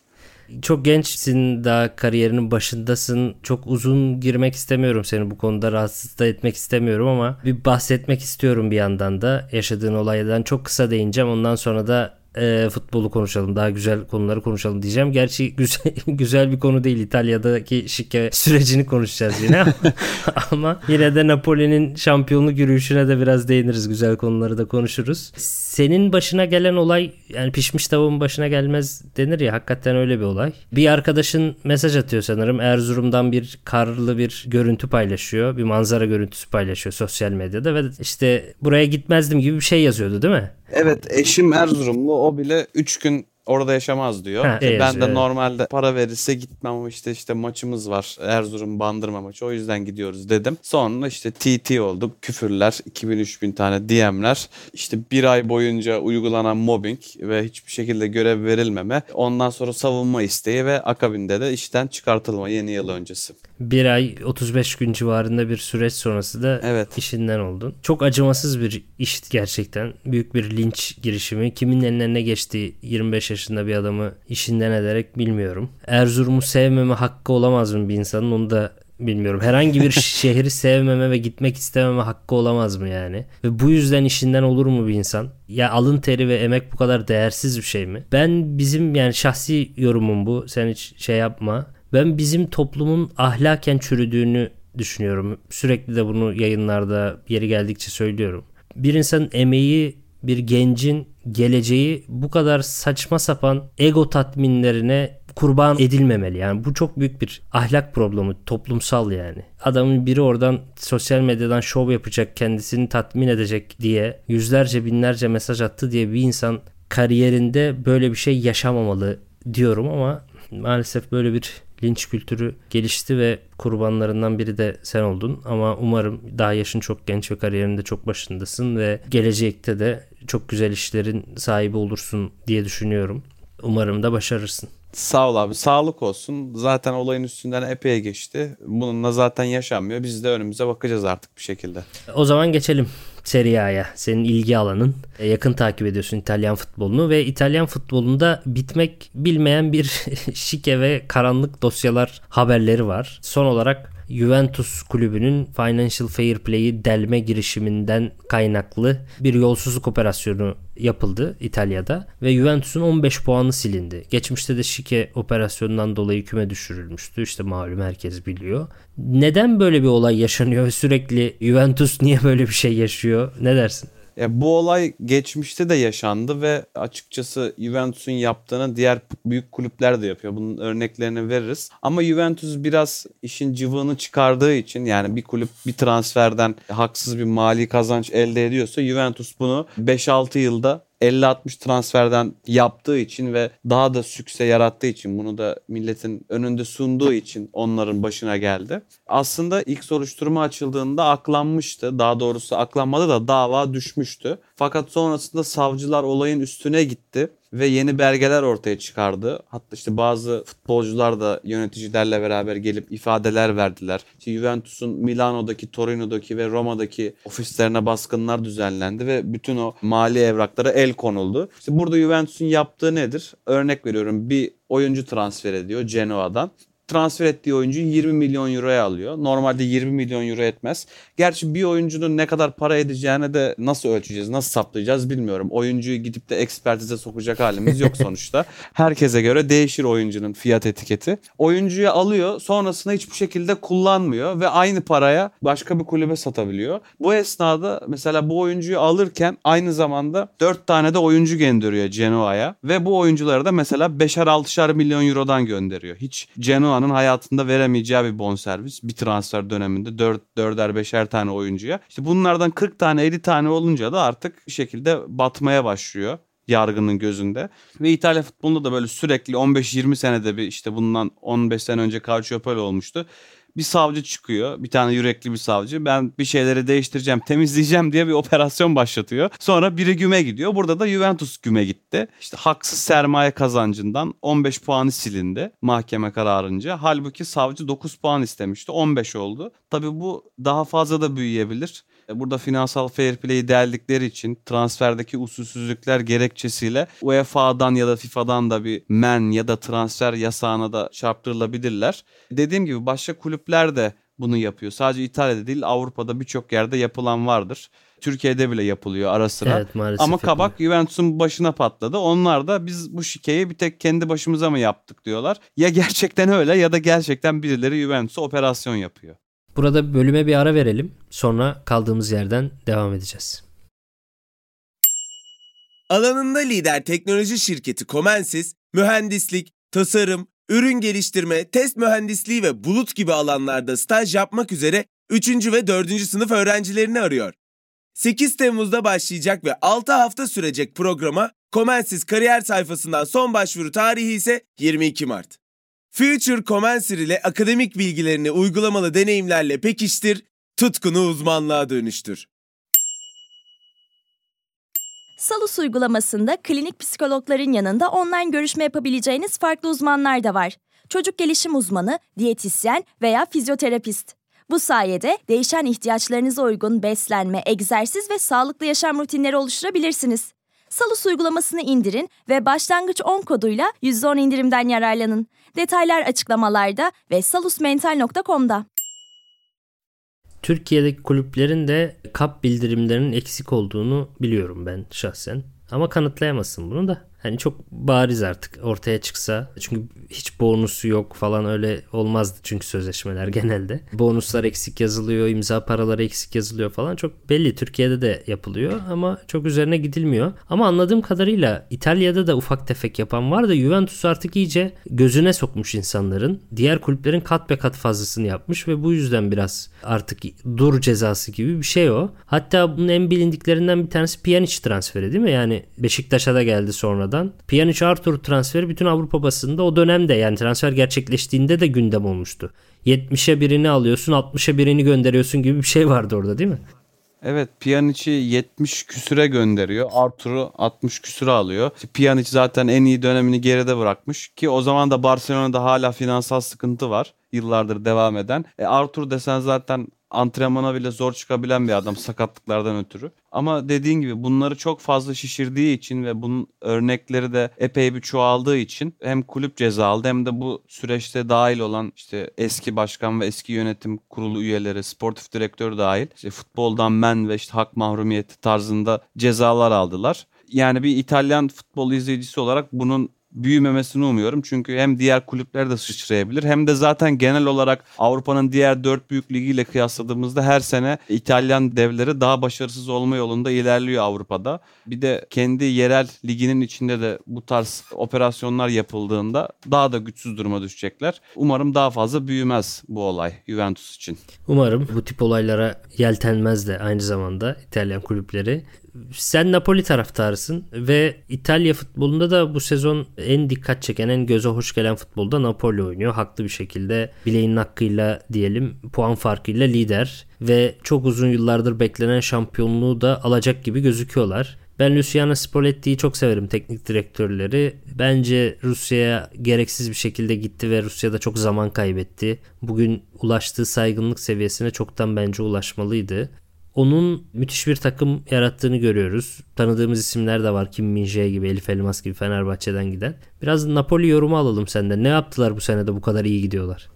Çok gençsin daha kariyerinin başındasın. Çok uzun girmek istemiyorum seni bu konuda rahatsız da etmek istemiyorum ama bir bahsetmek istiyorum bir yandan da yaşadığın olaydan çok kısa değineceğim. Ondan sonra da e, futbolu konuşalım. Daha güzel konuları konuşalım diyeceğim. Gerçi güzel, *laughs* güzel bir konu değil. İtalya'daki şike sürecini konuşacağız yine. *laughs* Ama yine de Napoli'nin şampiyonluk yürüyüşüne de biraz değiniriz. Güzel konuları da konuşuruz. Senin başına gelen olay yani pişmiş tavuğun başına gelmez denir ya hakikaten öyle bir olay. Bir arkadaşın mesaj atıyor sanırım. Erzurum'dan bir karlı bir görüntü paylaşıyor. Bir manzara görüntüsü paylaşıyor sosyal medyada ve işte buraya gitmezdim gibi bir şey yazıyordu değil mi? Evet eşim Erzurumlu. O bile 3 gün orada yaşamaz diyor. Ha, ben yazıyor, de evet. normalde para verirse gitmem ama işte işte maçımız var. Erzurum Bandırma maçı. O yüzden gidiyoruz dedim. Sonra işte TT olduk. Küfürler, 2000-3000 tane DM'ler. İşte bir ay boyunca uygulanan mobbing ve hiçbir şekilde görev verilmeme. Ondan sonra savunma isteği ve akabinde de işten çıkartılma yeni yıl öncesi bir ay 35 gün civarında bir süreç sonrası da evet. işinden oldun. Çok acımasız bir iş gerçekten. Büyük bir linç girişimi. Kimin eline geçti 25 yaşında bir adamı işinden ederek bilmiyorum. Erzurum'u sevmeme hakkı olamaz mı bir insanın onu da bilmiyorum. Herhangi bir *laughs* şehri sevmeme ve gitmek istememe hakkı olamaz mı yani? Ve bu yüzden işinden olur mu bir insan? Ya alın teri ve emek bu kadar değersiz bir şey mi? Ben bizim yani şahsi yorumum bu. Sen hiç şey yapma ben bizim toplumun ahlaken çürüdüğünü düşünüyorum. Sürekli de bunu yayınlarda yeri geldikçe söylüyorum. Bir insanın emeği, bir gencin geleceği bu kadar saçma sapan ego tatminlerine kurban edilmemeli. Yani bu çok büyük bir ahlak problemi, toplumsal yani. Adamın biri oradan sosyal medyadan şov yapacak, kendisini tatmin edecek diye yüzlerce binlerce mesaj attı diye bir insan kariyerinde böyle bir şey yaşamamalı diyorum ama maalesef böyle bir linç kültürü gelişti ve kurbanlarından biri de sen oldun. Ama umarım daha yaşın çok genç ve kariyerinde çok başındasın ve gelecekte de çok güzel işlerin sahibi olursun diye düşünüyorum. Umarım da başarırsın. Sağ ol abi. Sağlık olsun. Zaten olayın üstünden epey geçti. Bununla zaten yaşanmıyor. Biz de önümüze bakacağız artık bir şekilde. O zaman geçelim Serie A'ya. Senin ilgi alanın. E, yakın takip ediyorsun İtalyan futbolunu ve İtalyan futbolunda bitmek bilmeyen bir *laughs* şike ve karanlık dosyalar haberleri var. Son olarak Juventus kulübünün Financial Fair Play'i delme girişiminden kaynaklı bir yolsuzluk operasyonu yapıldı İtalya'da ve Juventus'un 15 puanı silindi. Geçmişte de şike operasyonundan dolayı küme düşürülmüştü. İşte malum herkes biliyor. Neden böyle bir olay yaşanıyor sürekli Juventus niye böyle bir şey yaşıyor? Ne dersin? Ya bu olay geçmişte de yaşandı ve açıkçası Juventus'un yaptığını diğer büyük kulüpler de yapıyor. Bunun örneklerini veririz. Ama Juventus biraz işin cıvığını çıkardığı için yani bir kulüp bir transferden haksız bir mali kazanç elde ediyorsa Juventus bunu 5-6 yılda 50-60 transferden yaptığı için ve daha da sükse yarattığı için bunu da milletin önünde sunduğu için onların başına geldi. Aslında ilk soruşturma açıldığında aklanmıştı. Daha doğrusu aklanmadı da dava düşmüştü. Fakat sonrasında savcılar olayın üstüne gitti ve yeni belgeler ortaya çıkardı. Hatta işte bazı futbolcular da yöneticilerle beraber gelip ifadeler verdiler. İşte Juventus'un Milano'daki, Torino'daki ve Roma'daki ofislerine baskınlar düzenlendi ve bütün o mali evraklara el konuldu. İşte burada Juventus'un yaptığı nedir? Örnek veriyorum bir oyuncu transfer ediyor Genoa'dan transfer ettiği oyuncuyu 20 milyon euroya alıyor. Normalde 20 milyon euro etmez. Gerçi bir oyuncunun ne kadar para edeceğine de nasıl ölçeceğiz, nasıl saptayacağız bilmiyorum. Oyuncuyu gidip de ekspertize sokacak halimiz yok *laughs* sonuçta. Herkese göre değişir oyuncunun fiyat etiketi. Oyuncuyu alıyor, sonrasında hiçbir şekilde kullanmıyor ve aynı paraya başka bir kulübe satabiliyor. Bu esnada mesela bu oyuncuyu alırken aynı zamanda 4 tane de oyuncu gönderiyor Genoa'ya ve bu oyuncuları da mesela 5'er 6'şar milyon eurodan gönderiyor. Hiç Genoa Roma'nın hayatında veremeyeceği bir bonservis. Bir transfer döneminde 4 4'er 5'er tane oyuncuya. İşte bunlardan 40 tane 50 tane olunca da artık bir şekilde batmaya başlıyor. yargının gözünde. Ve İtalya futbolunda da böyle sürekli 15-20 senede bir işte bundan 15 sene önce Calciopoli olmuştu bir savcı çıkıyor. Bir tane yürekli bir savcı. Ben bir şeyleri değiştireceğim, temizleyeceğim diye bir operasyon başlatıyor. Sonra biri güme gidiyor. Burada da Juventus güme gitti. İşte haksız sermaye kazancından 15 puanı silindi mahkeme kararınca. Halbuki savcı 9 puan istemişti. 15 oldu. Tabii bu daha fazla da büyüyebilir. E, burada finansal fair play'i deldikleri için transferdeki usulsüzlükler gerekçesiyle UEFA'dan ya da FIFA'dan da bir men ya da transfer yasağına da çarptırılabilirler. Dediğim gibi başka kulüpler de bunu yapıyor. Sadece İtalya'da değil Avrupa'da birçok yerde yapılan vardır. Türkiye'de bile yapılıyor ara sıra. Evet, maalesef Ama kabak yapılıyor. Juventus'un başına patladı. Onlar da biz bu şikeyi bir tek kendi başımıza mı yaptık diyorlar. Ya gerçekten öyle ya da gerçekten birileri Juventus'a operasyon yapıyor. Burada bölüme bir ara verelim. Sonra kaldığımız yerden devam edeceğiz. Alanında lider teknoloji şirketi Comensis, mühendislik, tasarım, ürün geliştirme, test mühendisliği ve bulut gibi alanlarda staj yapmak üzere 3. ve 4. sınıf öğrencilerini arıyor. 8 Temmuz'da başlayacak ve 6 hafta sürecek programa Comensis kariyer sayfasından son başvuru tarihi ise 22 Mart. Future Commencer ile akademik bilgilerini uygulamalı deneyimlerle pekiştir, tutkunu uzmanlığa dönüştür. Salus uygulamasında klinik psikologların yanında online görüşme yapabileceğiniz farklı uzmanlar da var. Çocuk gelişim uzmanı, diyetisyen veya fizyoterapist. Bu sayede değişen ihtiyaçlarınıza uygun beslenme, egzersiz ve sağlıklı yaşam rutinleri oluşturabilirsiniz. Salus uygulamasını indirin ve başlangıç 10 koduyla %10 indirimden yararlanın. Detaylar açıklamalarda ve salusmental.com'da. Türkiye'deki kulüplerin de kap bildirimlerinin eksik olduğunu biliyorum ben şahsen. Ama kanıtlayamazsın bunu da. Hani çok bariz artık ortaya çıksa. Çünkü hiç bonusu yok falan öyle olmazdı çünkü sözleşmeler *laughs* genelde. Bonuslar eksik yazılıyor, imza paraları eksik yazılıyor falan. Çok belli Türkiye'de de yapılıyor ama çok üzerine gidilmiyor. Ama anladığım kadarıyla İtalya'da da ufak tefek yapan var da Juventus artık iyice gözüne sokmuş insanların. Diğer kulüplerin kat be kat fazlasını yapmış ve bu yüzden biraz artık dur cezası gibi bir şey o. Hatta bunun en bilindiklerinden bir tanesi Pjanic transferi değil mi? Yani Beşiktaş'a da geldi sonra sonradan. Pjanic Arthur transferi bütün Avrupa basında o dönemde yani transfer gerçekleştiğinde de gündem olmuştu. 70'e birini alıyorsun 60'a birini gönderiyorsun gibi bir şey vardı orada değil mi? Evet Pjanic'i 70 küsüre gönderiyor. Arthur'u 60 küsüre alıyor. Pjanic zaten en iyi dönemini geride bırakmış ki o zaman da Barcelona'da hala finansal sıkıntı var. Yıllardır devam eden. E Arthur desen zaten antrenmana bile zor çıkabilen bir adam sakatlıklardan ötürü. Ama dediğin gibi bunları çok fazla şişirdiği için ve bunun örnekleri de epey bir çoğaldığı için hem kulüp ceza aldı hem de bu süreçte dahil olan işte eski başkan ve eski yönetim kurulu üyeleri, sportif direktör dahil işte futboldan men ve işte hak mahrumiyeti tarzında cezalar aldılar. Yani bir İtalyan futbol izleyicisi olarak bunun büyümemesini umuyorum. Çünkü hem diğer kulüpler de sıçrayabilir hem de zaten genel olarak Avrupa'nın diğer dört büyük ligiyle kıyasladığımızda her sene İtalyan devleri daha başarısız olma yolunda ilerliyor Avrupa'da. Bir de kendi yerel liginin içinde de bu tarz operasyonlar yapıldığında daha da güçsüz duruma düşecekler. Umarım daha fazla büyümez bu olay Juventus için. Umarım bu tip olaylara yeltenmez de aynı zamanda İtalyan kulüpleri sen Napoli taraftarısın ve İtalya futbolunda da bu sezon en dikkat çeken, en göze hoş gelen futbolda Napoli oynuyor. Haklı bir şekilde bileğinin hakkıyla diyelim puan farkıyla lider ve çok uzun yıllardır beklenen şampiyonluğu da alacak gibi gözüküyorlar. Ben Luciano Spalletti'yi çok severim teknik direktörleri. Bence Rusya'ya gereksiz bir şekilde gitti ve Rusya'da çok zaman kaybetti. Bugün ulaştığı saygınlık seviyesine çoktan bence ulaşmalıydı onun müthiş bir takım yarattığını görüyoruz. Tanıdığımız isimler de var. Kim min gibi, Elif Elmas gibi Fenerbahçe'den giden. Biraz Napoli yorumu alalım senden. Ne yaptılar bu senede bu kadar iyi gidiyorlar?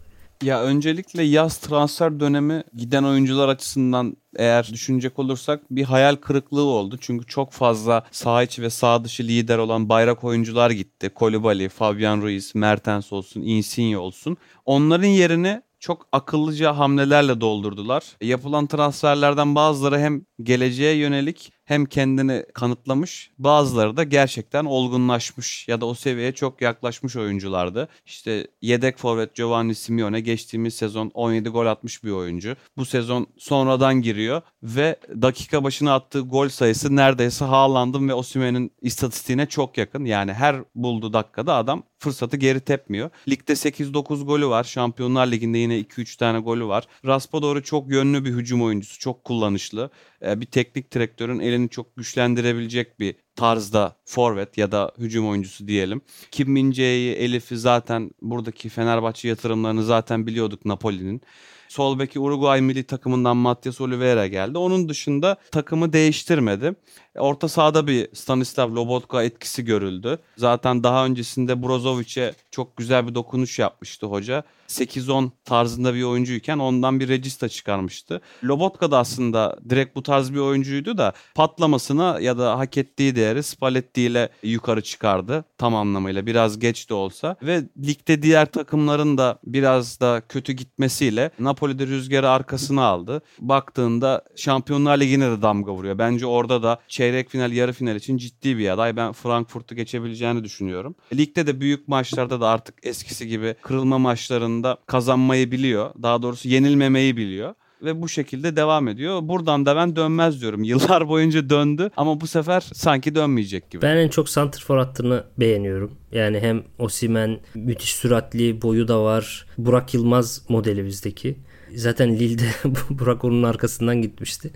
Ya öncelikle yaz transfer dönemi giden oyuncular açısından eğer düşünecek olursak bir hayal kırıklığı oldu. Çünkü çok fazla sağ içi ve sağ dışı lider olan bayrak oyuncular gitti. Kolibali, Fabian Ruiz, Mertens olsun, Insigne olsun. Onların yerine çok akıllıca hamlelerle doldurdular. Yapılan transferlerden bazıları hem geleceğe yönelik hem kendini kanıtlamış bazıları da gerçekten olgunlaşmış ya da o seviyeye çok yaklaşmış oyunculardı. İşte yedek forvet Giovanni Simeone geçtiğimiz sezon 17 gol atmış bir oyuncu. Bu sezon sonradan giriyor ve dakika başına attığı gol sayısı neredeyse Haaland'ın ve Osimhen'in istatistiğine çok yakın. Yani her bulduğu dakikada adam fırsatı geri tepmiyor. Ligde 8-9 golü var. Şampiyonlar Ligi'nde yine 2-3 tane golü var. Raspadori çok yönlü bir hücum oyuncusu. Çok kullanışlı. Ee, bir teknik direktörün elini çok güçlendirebilecek bir tarzda forvet ya da hücum oyuncusu diyelim. Kim Min-jae'yi, Elif'i zaten buradaki Fenerbahçe yatırımlarını zaten biliyorduk Napoli'nin. Sol beki Uruguay milli takımından Matias Oliveira geldi. Onun dışında takımı değiştirmedi. Orta sahada bir Stanislav Lobotka etkisi görüldü. Zaten daha öncesinde Brozovic'e çok güzel bir dokunuş yapmıştı hoca. 8-10 tarzında bir oyuncuyken ondan bir regista çıkarmıştı. Lobotka da aslında direkt bu tarz bir oyuncuydu da patlamasına ya da hak ettiği değeri Spalletti ile yukarı çıkardı tam anlamıyla. Biraz geç de olsa ve ligde diğer takımların da biraz da kötü gitmesiyle Napoli'de rüzgarı arkasına aldı. Baktığında Şampiyonlar Ligi'ne de damga vuruyor. Bence orada da çeyrek final, yarı final için ciddi bir aday. Ben Frankfurt'u geçebileceğini düşünüyorum. Ligde de büyük maçlarda da artık eskisi gibi kırılma maçlarında kazanmayı biliyor. Daha doğrusu yenilmemeyi biliyor ve bu şekilde devam ediyor. Buradan da ben dönmez diyorum. *laughs* Yıllar boyunca döndü ama bu sefer sanki dönmeyecek gibi. Ben en çok santrfor hattını beğeniyorum. Yani hem Osimen müthiş süratli boyu da var. Burak Yılmaz modeli bizdeki. Zaten Lille'de *laughs* Burak onun arkasından gitmişti.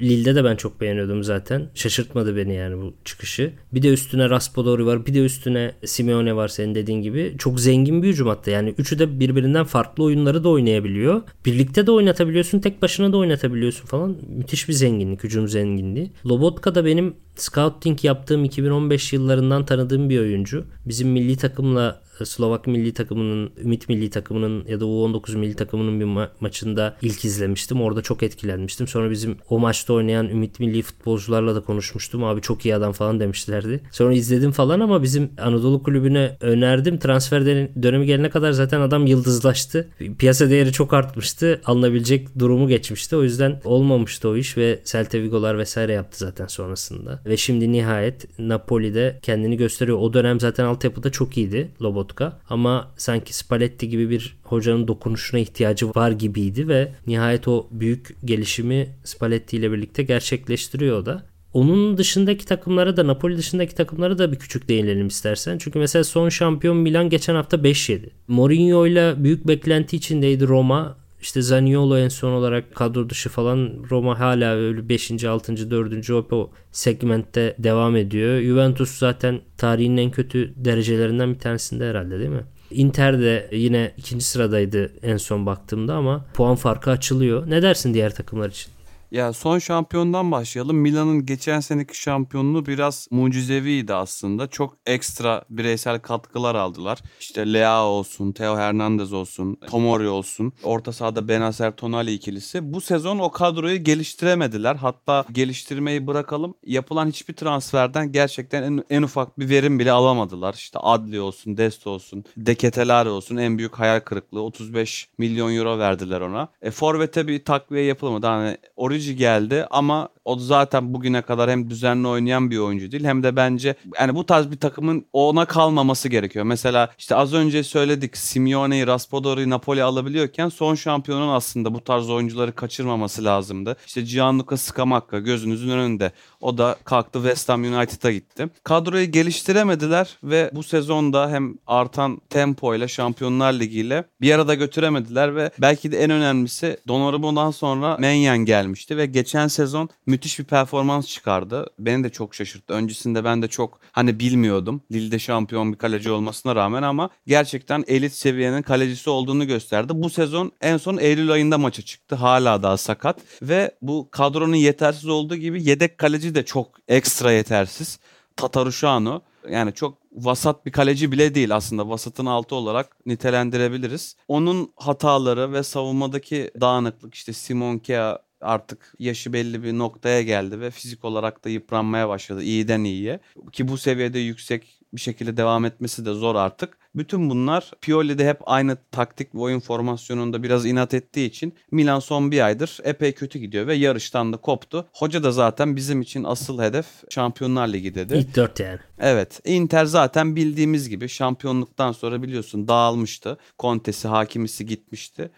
Lille'de de ben çok beğeniyordum zaten. Şaşırtmadı beni yani bu çıkışı. Bir de üstüne Raspadori var. Bir de üstüne Simeone var senin dediğin gibi. Çok zengin bir hücum hattı. Yani üçü de birbirinden farklı oyunları da oynayabiliyor. Birlikte de oynatabiliyorsun. Tek başına da oynatabiliyorsun falan. Müthiş bir zenginlik. Hücum zenginliği. Lobotka da benim scouting yaptığım 2015 yıllarından tanıdığım bir oyuncu. Bizim milli takımla Slovak milli takımının, Ümit milli takımının ya da U19 milli takımının bir ma- maçında ilk izlemiştim. Orada çok etkilenmiştim. Sonra bizim o maçta oynayan Ümit milli futbolcularla da konuşmuştum. Abi çok iyi adam falan demişlerdi. Sonra izledim falan ama bizim Anadolu kulübüne önerdim. Transfer dönemi gelene kadar zaten adam yıldızlaştı. Piyasa değeri çok artmıştı. Alınabilecek durumu geçmişti. O yüzden olmamıştı o iş ve Celta Vigo'lar vesaire yaptı zaten sonrasında. Ve şimdi nihayet Napoli'de kendini gösteriyor. O dönem zaten altyapıda çok iyiydi Lobotka. Ama sanki Spalletti gibi bir hocanın dokunuşuna ihtiyacı var gibiydi ve nihayet o büyük gelişimi Spalletti ile birlikte gerçekleştiriyor da. Onun dışındaki takımlara da Napoli dışındaki takımlara da bir küçük değinelim istersen. Çünkü mesela son şampiyon Milan geçen hafta 5-7. Mourinho ile büyük beklenti içindeydi Roma. İşte Zaniolo en son olarak kadro dışı falan Roma hala öyle 5. 6. 4. o segmentte devam ediyor. Juventus zaten tarihin en kötü derecelerinden bir tanesinde herhalde değil mi? Inter de yine ikinci sıradaydı en son baktığımda ama puan farkı açılıyor. Ne dersin diğer takımlar için? Ya son şampiyondan başlayalım. Milan'ın geçen seneki şampiyonluğu biraz mucizeviydi aslında. Çok ekstra bireysel katkılar aldılar. İşte Leao olsun, Theo Hernandez olsun, Tomori olsun. Orta sahada Benacer Tonali ikilisi. Bu sezon o kadroyu geliştiremediler. Hatta geliştirmeyi bırakalım. Yapılan hiçbir transferden gerçekten en, en ufak bir verim bile alamadılar. İşte Adli olsun, Dest olsun, Deketelare olsun. En büyük hayal kırıklığı. 35 milyon euro verdiler ona. E, Forvet'e bir takviye yapılmadı. Hani Origi geldi ama o zaten bugüne kadar hem düzenli oynayan bir oyuncu değil hem de bence yani bu tarz bir takımın ona kalmaması gerekiyor. Mesela işte az önce söyledik Simeone'yi, Raspadori'yi Napoli alabiliyorken son şampiyonun aslında bu tarz oyuncuları kaçırmaması lazımdı. İşte Gianluca Scamacca gözünüzün önünde. O da kalktı West Ham United'a gitti. Kadroyu geliştiremediler ve bu sezonda hem artan tempo ile Şampiyonlar Ligi ile bir arada götüremediler ve belki de en önemlisi Donnarumma'dan sonra Menyen gelmişti ve geçen sezon müthiş bir performans çıkardı. Beni de çok şaşırttı. Öncesinde ben de çok hani bilmiyordum. Lille'de şampiyon bir kaleci olmasına rağmen ama gerçekten elit seviyenin kalecisi olduğunu gösterdi. Bu sezon en son Eylül ayında maça çıktı. Hala daha sakat ve bu kadronun yetersiz olduğu gibi yedek kaleci de çok ekstra yetersiz. Tataruşano yani çok vasat bir kaleci bile değil aslında vasatın altı olarak nitelendirebiliriz. Onun hataları ve savunmadaki dağınıklık işte Simon Kea artık yaşı belli bir noktaya geldi ve fizik olarak da yıpranmaya başladı iyiden iyiye. Ki bu seviyede yüksek bir şekilde devam etmesi de zor artık. Bütün bunlar Pioli'de hep aynı taktik ve oyun formasyonunda biraz inat ettiği için Milan son bir aydır epey kötü gidiyor ve yarıştan da koptu. Hoca da zaten bizim için asıl hedef Şampiyonlar Ligi dedi. İlk dört yani. Evet. Inter zaten bildiğimiz gibi şampiyonluktan sonra biliyorsun dağılmıştı. Kontesi, hakimisi gitmişti.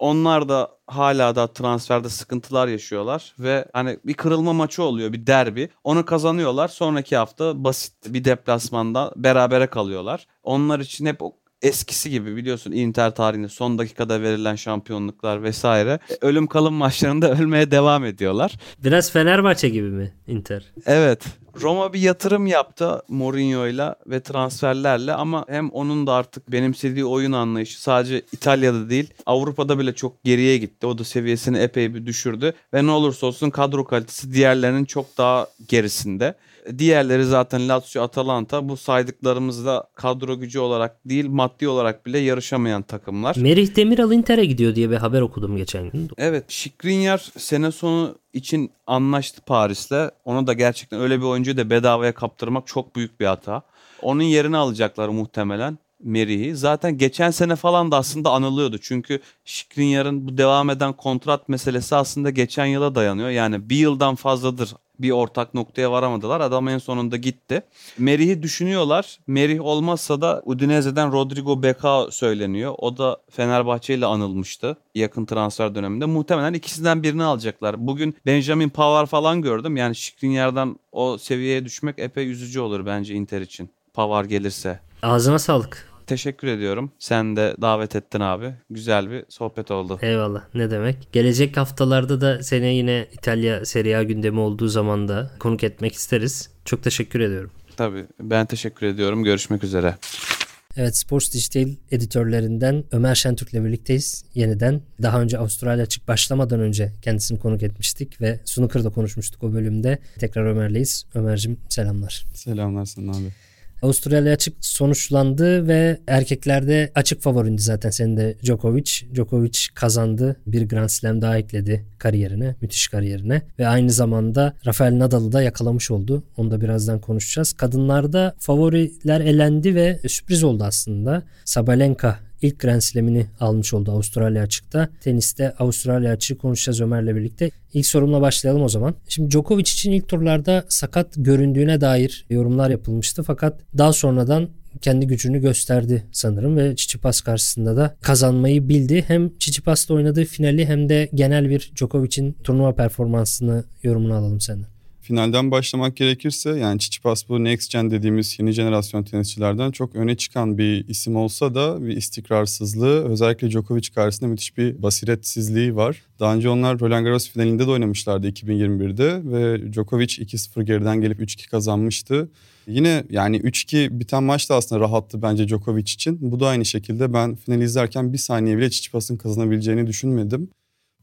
Onlar da hala da transferde sıkıntılar yaşıyorlar ve hani bir kırılma maçı oluyor, bir derbi. Onu kazanıyorlar. Sonraki hafta basit bir deplasmanda berabere kalıyorlar. Onlar için hep eskisi gibi biliyorsun Inter tarihinde son dakikada verilen şampiyonluklar vesaire. Ölüm kalım maçlarında *laughs* ölmeye devam ediyorlar. Biraz Fenerbahçe gibi mi Inter? Evet. Roma bir yatırım yaptı Mourinho'yla ve transferlerle ama hem onun da artık benimsediği oyun anlayışı sadece İtalya'da değil Avrupa'da bile çok geriye gitti. O da seviyesini epey bir düşürdü ve ne olursa olsun kadro kalitesi diğerlerinin çok daha gerisinde. Diğerleri zaten Lazio, Atalanta bu saydıklarımızda kadro gücü olarak değil maddi olarak bile yarışamayan takımlar. Merih Demiral Inter'e gidiyor diye bir haber okudum geçen gün. Evet Şikrinyar sene sonu için anlaştı Paris'le. Onu da gerçekten öyle bir oyuncuyu da bedavaya kaptırmak çok büyük bir hata. Onun yerini alacaklar muhtemelen. Merih'i. Zaten geçen sene falan da aslında anılıyordu. Çünkü Şikrinyar'ın bu devam eden kontrat meselesi aslında geçen yıla dayanıyor. Yani bir yıldan fazladır bir ortak noktaya varamadılar. Adam en sonunda gitti. Merih'i düşünüyorlar. Merih olmazsa da Udinese'den Rodrigo Becao söyleniyor. O da Fenerbahçe ile anılmıştı yakın transfer döneminde. Muhtemelen ikisinden birini alacaklar. Bugün Benjamin Pavard falan gördüm. Yani Şikrinyar'dan o seviyeye düşmek epey üzücü olur bence Inter için. Pavard gelirse. Ağzına sağlık. Teşekkür ediyorum. Sen de davet ettin abi. Güzel bir sohbet oldu. Eyvallah. Ne demek. Gelecek haftalarda da sene yine İtalya Serie A gündemi olduğu zaman da konuk etmek isteriz. Çok teşekkür ediyorum. Tabii. Ben teşekkür ediyorum. Görüşmek üzere. Evet Sports Digital editörlerinden Ömer Şentürk'le birlikteyiz yeniden. Daha önce Avustralya açık başlamadan önce kendisini konuk etmiştik ve Snooker'da konuşmuştuk o bölümde. Tekrar Ömer'leyiz. Ömer'cim selamlar. Selamlar sana abi. Avustralya açık sonuçlandı ve erkeklerde açık favorindi zaten senin de Djokovic. Djokovic kazandı. Bir Grand Slam daha ekledi kariyerine, müthiş kariyerine ve aynı zamanda Rafael Nadal'ı da yakalamış oldu. Onu da birazdan konuşacağız. Kadınlarda favoriler elendi ve sürpriz oldu aslında. Sabalenka ilk Grand Slam'ini almış oldu Avustralya açıkta. Teniste Avustralya açığı konuşacağız Ömer'le birlikte. İlk sorumla başlayalım o zaman. Şimdi Djokovic için ilk turlarda sakat göründüğüne dair yorumlar yapılmıştı fakat daha sonradan kendi gücünü gösterdi sanırım ve Çiçipas karşısında da kazanmayı bildi. Hem Çiçipas'la oynadığı finali hem de genel bir Djokovic'in turnuva performansını yorumunu alalım senden finalden başlamak gerekirse yani Çiçipas bu next gen dediğimiz yeni jenerasyon tenisçilerden çok öne çıkan bir isim olsa da bir istikrarsızlığı özellikle Djokovic karşısında müthiş bir basiretsizliği var. Daha önce onlar Roland Garros finalinde de oynamışlardı 2021'de ve Djokovic 2-0 geriden gelip 3-2 kazanmıştı. Yine yani 3-2 biten maç da aslında rahattı bence Djokovic için. Bu da aynı şekilde ben finali izlerken bir saniye bile Çiçipas'ın kazanabileceğini düşünmedim.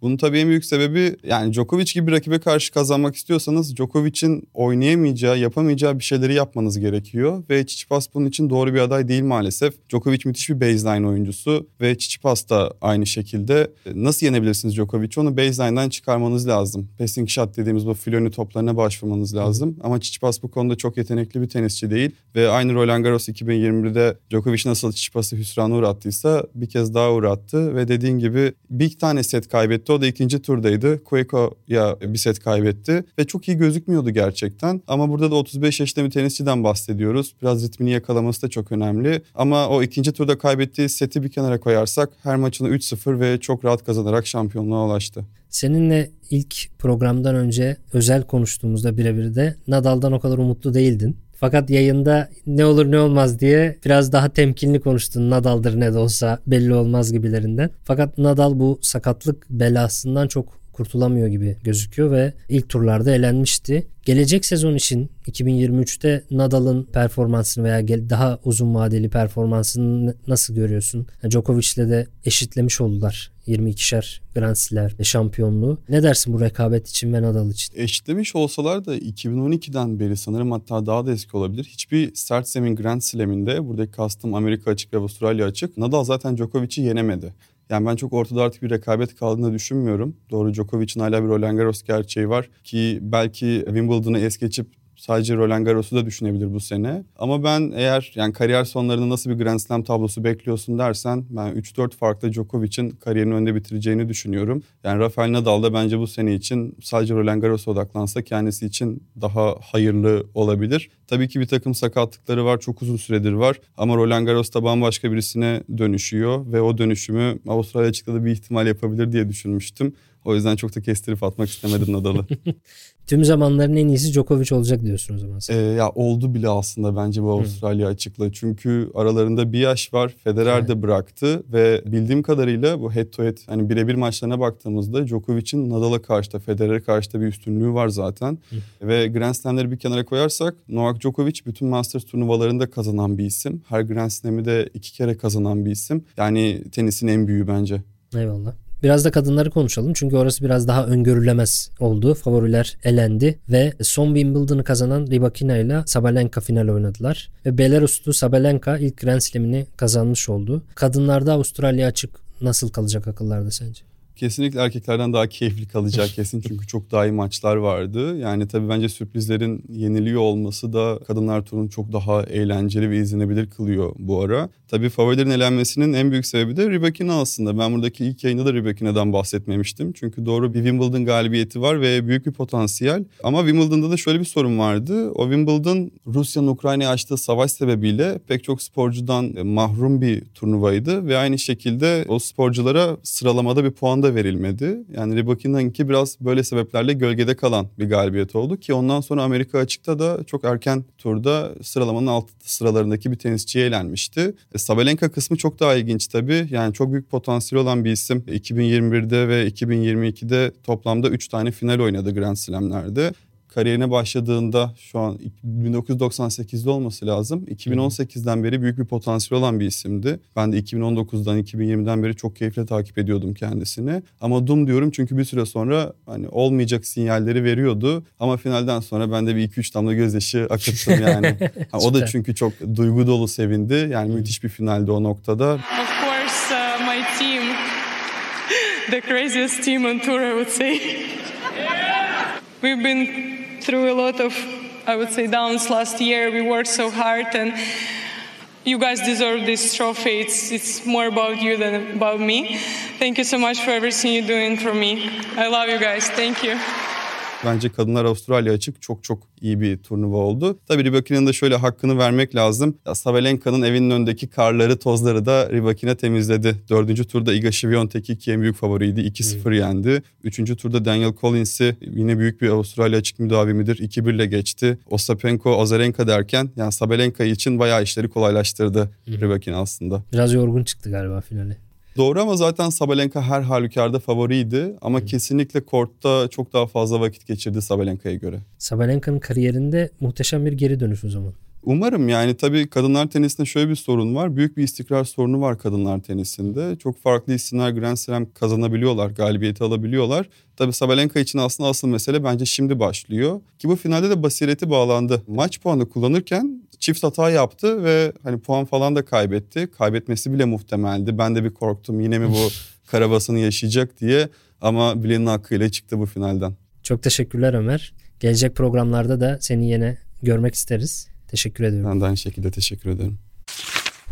Bunun tabii en büyük sebebi yani Djokovic gibi bir rakibe karşı kazanmak istiyorsanız Djokovic'in oynayamayacağı, yapamayacağı bir şeyleri yapmanız gerekiyor. Ve Tsitsipas bunun için doğru bir aday değil maalesef. Djokovic müthiş bir baseline oyuncusu ve Tsitsipas da aynı şekilde. Nasıl yenebilirsiniz Djokovic'i? Onu baseline'dan çıkarmanız lazım. Passing shot dediğimiz bu floni toplarına başvurmanız lazım. Ama Tsitsipas bu konuda çok yetenekli bir tenisçi değil. Ve aynı Roland Garros 2021'de Djokovic nasıl Tsitsipas'ı hüsrana uğrattıysa bir kez daha uğrattı. Ve dediğin gibi bir tane set kaybetti kaybetti. O da ikinci turdaydı. Cueco'ya bir set kaybetti ve çok iyi gözükmüyordu gerçekten. Ama burada da 35 yaşında bir tenisçiden bahsediyoruz. Biraz ritmini yakalaması da çok önemli. Ama o ikinci turda kaybettiği seti bir kenara koyarsak her maçını 3-0 ve çok rahat kazanarak şampiyonluğa ulaştı. Seninle ilk programdan önce özel konuştuğumuzda birebir de Nadal'dan o kadar umutlu değildin. Fakat yayında ne olur ne olmaz diye biraz daha temkinli konuştun. Nadal'dır ne de olsa belli olmaz gibilerinden. Fakat Nadal bu sakatlık belasından çok kurtulamıyor gibi gözüküyor ve ilk turlarda elenmişti. Gelecek sezon için 2023'te Nadal'ın performansını veya daha uzun vadeli performansını nasıl görüyorsun? Djokovic'le de eşitlemiş oldular 22'şer Grand Slam şampiyonluğu. Ne dersin bu rekabet için ve Nadal için? Eşitlemiş olsalar da 2012'den beri sanırım hatta daha da eski olabilir. Hiçbir sert zemin Grand Slam'inde buradaki kastım Amerika açık ve Avustralya açık Nadal zaten Djokovic'i yenemedi. Yani ben çok ortada artık bir rekabet kaldığını düşünmüyorum. Doğru Djokovic'in hala bir Roland Garros gerçeği var ki belki Wimbledon'ı es geçip Sadece Roland Garros'u da düşünebilir bu sene. Ama ben eğer yani kariyer sonlarında nasıl bir Grand Slam tablosu bekliyorsun dersen ben 3-4 farklı Djokovic'in kariyerini önde bitireceğini düşünüyorum. Yani Rafael Nadal da bence bu sene için sadece Roland Garros'a odaklansa kendisi için daha hayırlı olabilir. Tabii ki bir takım sakatlıkları var çok uzun süredir var ama Roland Garros da bambaşka birisine dönüşüyor ve o dönüşümü Avustralya açıkladığı bir ihtimal yapabilir diye düşünmüştüm. O yüzden çok da kestirip atmak istemedim Nadal'ı. *laughs* Tüm zamanların en iyisi Djokovic olacak diyorsun o zaman. Ee, ya oldu bile aslında bence bu Avustralya açıkla. Çünkü aralarında bir yaş var. Federer Evet. de bıraktı ve bildiğim kadarıyla bu head to head hani birebir maçlarına baktığımızda Djokovic'in Nadal'a karşı da Federer'e karşı da bir üstünlüğü var zaten. Ve Grand Slam'leri bir kenara koyarsak Novak Djokovic bütün Masters turnuvalarında kazanan bir isim. Her Grand Slam'i de iki kere kazanan bir isim. Yani tenisin en büyüğü bence. Eyvallah. Biraz da kadınları konuşalım çünkü orası biraz daha öngörülemez oldu. Favoriler elendi ve son Wimbledon'ı kazanan Rybakina ile Sabalenka final oynadılar. Ve Belaruslu Sabalenka ilk Grand Slam'ini kazanmış oldu. Kadınlarda Avustralya açık nasıl kalacak akıllarda sence? Kesinlikle erkeklerden daha keyifli kalacak kesin çünkü çok daha iyi maçlar vardı. Yani tabii bence sürprizlerin yeniliyor olması da kadınlar turunu çok daha eğlenceli ve izlenebilir kılıyor bu ara. Tabii favorilerin elenmesinin en büyük sebebi de Rybakina aslında. Ben buradaki ilk yayında da Rybakina'dan bahsetmemiştim. Çünkü doğru bir Wimbledon galibiyeti var ve büyük bir potansiyel. Ama Wimbledon'da da şöyle bir sorun vardı. O Wimbledon Rusya'nın Ukrayna'ya açtığı savaş sebebiyle pek çok sporcudan mahrum bir turnuvaydı. Ve aynı şekilde o sporculara sıralamada bir puan da verilmedi. Yani Rybakina'nınki biraz böyle sebeplerle gölgede kalan bir galibiyet oldu ki ondan sonra Amerika açıkta da çok erken turda sıralamanın alt sıralarındaki bir tenisçiye elenmişti. E, Sabalenka kısmı çok daha ilginç tabii. Yani çok büyük potansiyel olan bir isim. 2021'de ve 2022'de toplamda 3 tane final oynadı Grand Slam'lerde kariyerine başladığında şu an 1998'de olması lazım. 2018'den beri büyük bir potansiyel olan bir isimdi. Ben de 2019'dan 2020'den beri çok keyifle takip ediyordum kendisini. Ama dum diyorum çünkü bir süre sonra hani olmayacak sinyalleri veriyordu. Ama finalden sonra ben de bir 2-3 damla gözyaşı akıttım yani. *laughs* Ha, o da çünkü çok duygu dolu sevindi. Yani müthiş bir finaldi o noktada. Of course, uh, my team, the craziest team on tour, I would say. *laughs* We've been through a lot of, I would say, downs last year. We worked so hard, and you guys deserve this trophy. It's, it's more about you than about me. Thank you so much for everything you're doing for me. I love you guys. Thank you. Bence kadınlar Avustralya açık çok çok iyi bir turnuva oldu. Tabii Rybakina'nın da şöyle hakkını vermek lazım. Ya Sabalenka'nın evinin önündeki karları, tozları da Rybakina temizledi. Dördüncü turda Iga Świątek iki en büyük favoriydi. 2-0 yendi. Üçüncü turda Daniel Collins'i yine büyük bir Avustralya açık müdavimidir. 2-1 ile geçti. Ostapenko, Azarenka derken yani Sabalenka için bayağı işleri kolaylaştırdı Rybakina aslında. Biraz yorgun çıktı galiba finale. Doğru ama zaten Sabalenka her halükarda favoriydi. Ama kesinlikle kortta çok daha fazla vakit geçirdi Sabalenka'ya göre. Sabalenka'nın kariyerinde muhteşem bir geri dönüş o zaman. Umarım yani tabii kadınlar tenisinde şöyle bir sorun var. Büyük bir istikrar sorunu var kadınlar tenisinde. Çok farklı isimler Grand Slam kazanabiliyorlar, galibiyeti alabiliyorlar. Tabii Sabalenka için aslında asıl mesele bence şimdi başlıyor. Ki bu finalde de basireti bağlandı. Maç puanı kullanırken çift hata yaptı ve hani puan falan da kaybetti. Kaybetmesi bile muhtemeldi. Ben de bir korktum yine mi bu *laughs* karabasını yaşayacak diye. Ama bilenin hakkıyla çıktı bu finalden. Çok teşekkürler Ömer. Gelecek programlarda da seni yine görmek isteriz. Teşekkür ediyorum. Ben de aynı şekilde teşekkür ederim.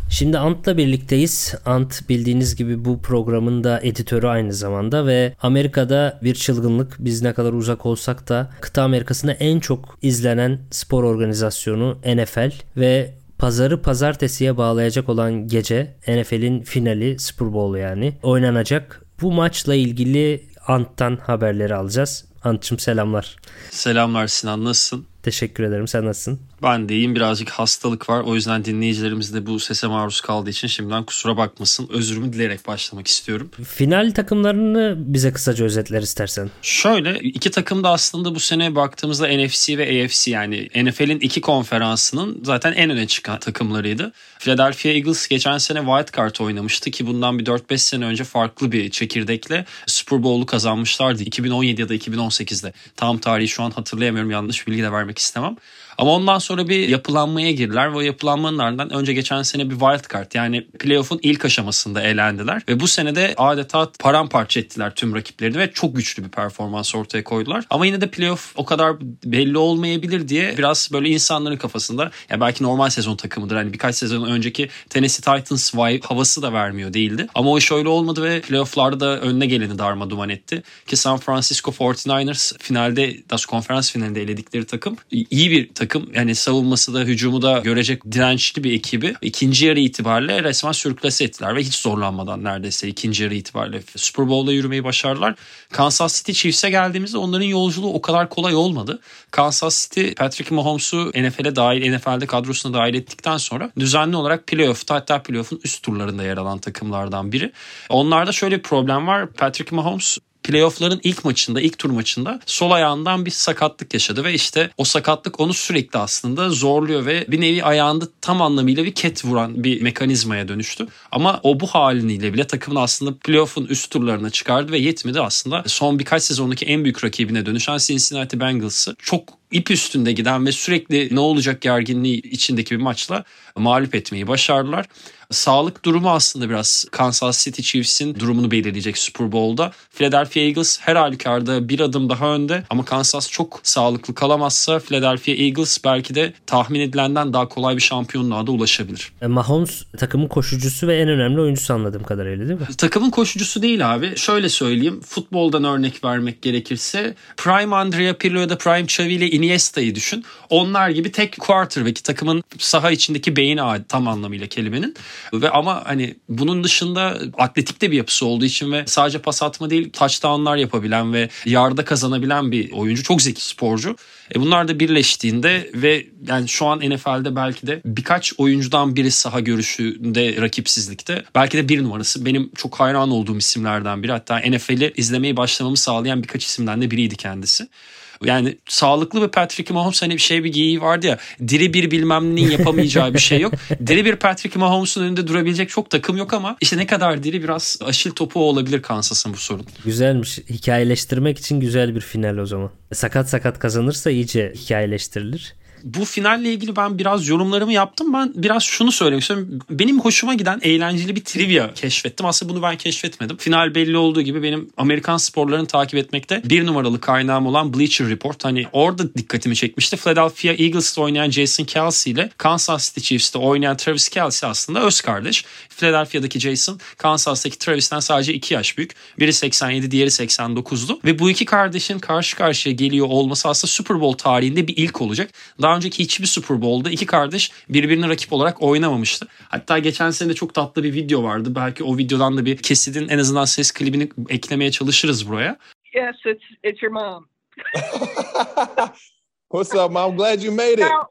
Şimdi Ant'la birlikteyiz. Ant bildiğiniz gibi bu programın da editörü aynı zamanda ve Amerika'da bir çılgınlık biz ne kadar uzak olsak da kıta Amerikası'nda en çok izlenen spor organizasyonu NFL ve pazarı pazartesiye bağlayacak olan gece NFL'in finali Super Bowl yani oynanacak. Bu maçla ilgili Ant'tan haberleri alacağız. Ant'cığım selamlar. Selamlar Sinan nasılsın? Teşekkür ederim. Sen nasılsın? Ben de iyiyim birazcık hastalık var. O yüzden dinleyicilerimiz de bu sese maruz kaldığı için şimdiden kusura bakmasın. Özrümü dileyerek başlamak istiyorum. Final takımlarını bize kısaca özetler istersen. Şöyle iki takım da aslında bu sene baktığımızda NFC ve AFC yani NFL'in iki konferansının zaten en öne çıkan takımlarıydı. Philadelphia Eagles geçen sene wild card oynamıştı ki bundan bir 4-5 sene önce farklı bir çekirdekle Super Bowl'u kazanmışlardı. 2017 ya da 2018'de. Tam tarihi şu an hatırlayamıyorum yanlış bilgi de vermek istemem. Ama ondan sonra bir yapılanmaya girdiler ve o yapılanmanın ardından önce geçen sene bir wild card yani playoff'un ilk aşamasında eğlendiler ve bu sene de adeta paramparça ettiler tüm rakiplerini ve çok güçlü bir performans ortaya koydular. Ama yine de playoff o kadar belli olmayabilir diye biraz böyle insanların kafasında ya belki normal sezon takımıdır. Hani birkaç sezon önceki Tennessee Titans vibe havası da vermiyor değildi. Ama o iş öyle olmadı ve playoff'larda da önüne geleni darma duman etti. Ki San Francisco 49ers finalde DAS konferans finalinde eledikleri takım iyi bir takım. Yani savunması da hücumu da görecek dirençli bir ekibi. ikinci yarı itibariyle resmen sürklase ettiler ve hiç zorlanmadan neredeyse ikinci yarı itibariyle Super Bowl'da yürümeyi başardılar. Kansas City Chiefs'e geldiğimizde onların yolculuğu o kadar kolay olmadı. Kansas City Patrick Mahomes'u NFL'e dahil, NFL'de kadrosuna dahil ettikten sonra düzenli olarak playoff'ta hatta playoff'un üst turlarında yer alan takımlardan biri. Onlarda şöyle bir problem var. Patrick Mahomes playoff'ların ilk maçında, ilk tur maçında sol ayağından bir sakatlık yaşadı ve işte o sakatlık onu sürekli aslında zorluyor ve bir nevi ayağında tam anlamıyla bir ket vuran bir mekanizmaya dönüştü. Ama o bu haliniyle bile takımın aslında playoff'un üst turlarına çıkardı ve yetmedi aslında son birkaç sezondaki en büyük rakibine dönüşen Cincinnati Bengals'ı çok ip üstünde giden ve sürekli ne olacak gerginliği içindeki bir maçla mağlup etmeyi başardılar. Sağlık durumu aslında biraz Kansas City Chiefs'in durumunu belirleyecek Super Bowl'da. Philadelphia Eagles her halükarda bir adım daha önde ama Kansas çok sağlıklı kalamazsa Philadelphia Eagles belki de tahmin edilenden daha kolay bir şampiyonluğa da ulaşabilir. E, Mahomes takımın koşucusu ve en önemli oyuncusu anladığım kadarıyla değil mi? Takımın koşucusu değil abi. Şöyle söyleyeyim. Futboldan örnek vermek gerekirse Prime Andrea Pirlo ya da Prime Xavi ile Iniesta'yı düşün. Onlar gibi tek quarterback takımın saha içindeki beyni tam anlamıyla kelimenin. Ve ama hani bunun dışında atletik de bir yapısı olduğu için ve sadece pas atma değil touchdownlar yapabilen ve yarda kazanabilen bir oyuncu. Çok zeki sporcu. E bunlar da birleştiğinde ve yani şu an NFL'de belki de birkaç oyuncudan biri saha görüşünde rakipsizlikte. Belki de bir numarası. Benim çok hayran olduğum isimlerden biri. Hatta NFL'i izlemeyi başlamamı sağlayan birkaç isimden de biriydi kendisi. Yani sağlıklı bir Patrick Mahomes hani bir şey bir geyiği vardı ya diri bir bilmem neyin yapamayacağı bir şey yok. *laughs* Diri bir Patrick Mahomes'un önünde durabilecek çok takım yok ama işte ne kadar diri biraz aşil topu olabilir Kansas'ın bu sorun. Güzelmiş. Hikayeleştirmek için güzel bir final o zaman. Sakat sakat kazanırsa iyice hikayeleştirilir bu finalle ilgili ben biraz yorumlarımı yaptım. Ben biraz şunu söylemek istiyorum. Benim hoşuma giden eğlenceli bir trivia keşfettim. Aslında bunu ben keşfetmedim. Final belli olduğu gibi benim Amerikan sporlarını takip etmekte bir numaralı kaynağım olan Bleacher Report. Hani orada dikkatimi çekmişti. Philadelphia Eagles'ta oynayan Jason Kelsey ile Kansas City Chiefs'te oynayan Travis Kelsey aslında öz kardeş. Philadelphia'daki Jason Kansas'taki Travis'ten sadece 2 yaş büyük. Biri 87 diğeri 89'du. Ve bu iki kardeşin karşı karşıya geliyor olması aslında Super Bowl tarihinde bir ilk olacak. Daha önceki hiçbir Super Bowl'da iki kardeş birbirine rakip olarak oynamamıştı. Hatta geçen sene de çok tatlı bir video vardı. Belki o videodan da bir kesidin en azından ses klibini eklemeye çalışırız buraya. Yes, it's it's your mom. *laughs* What's up, mom? Glad you made it. Now,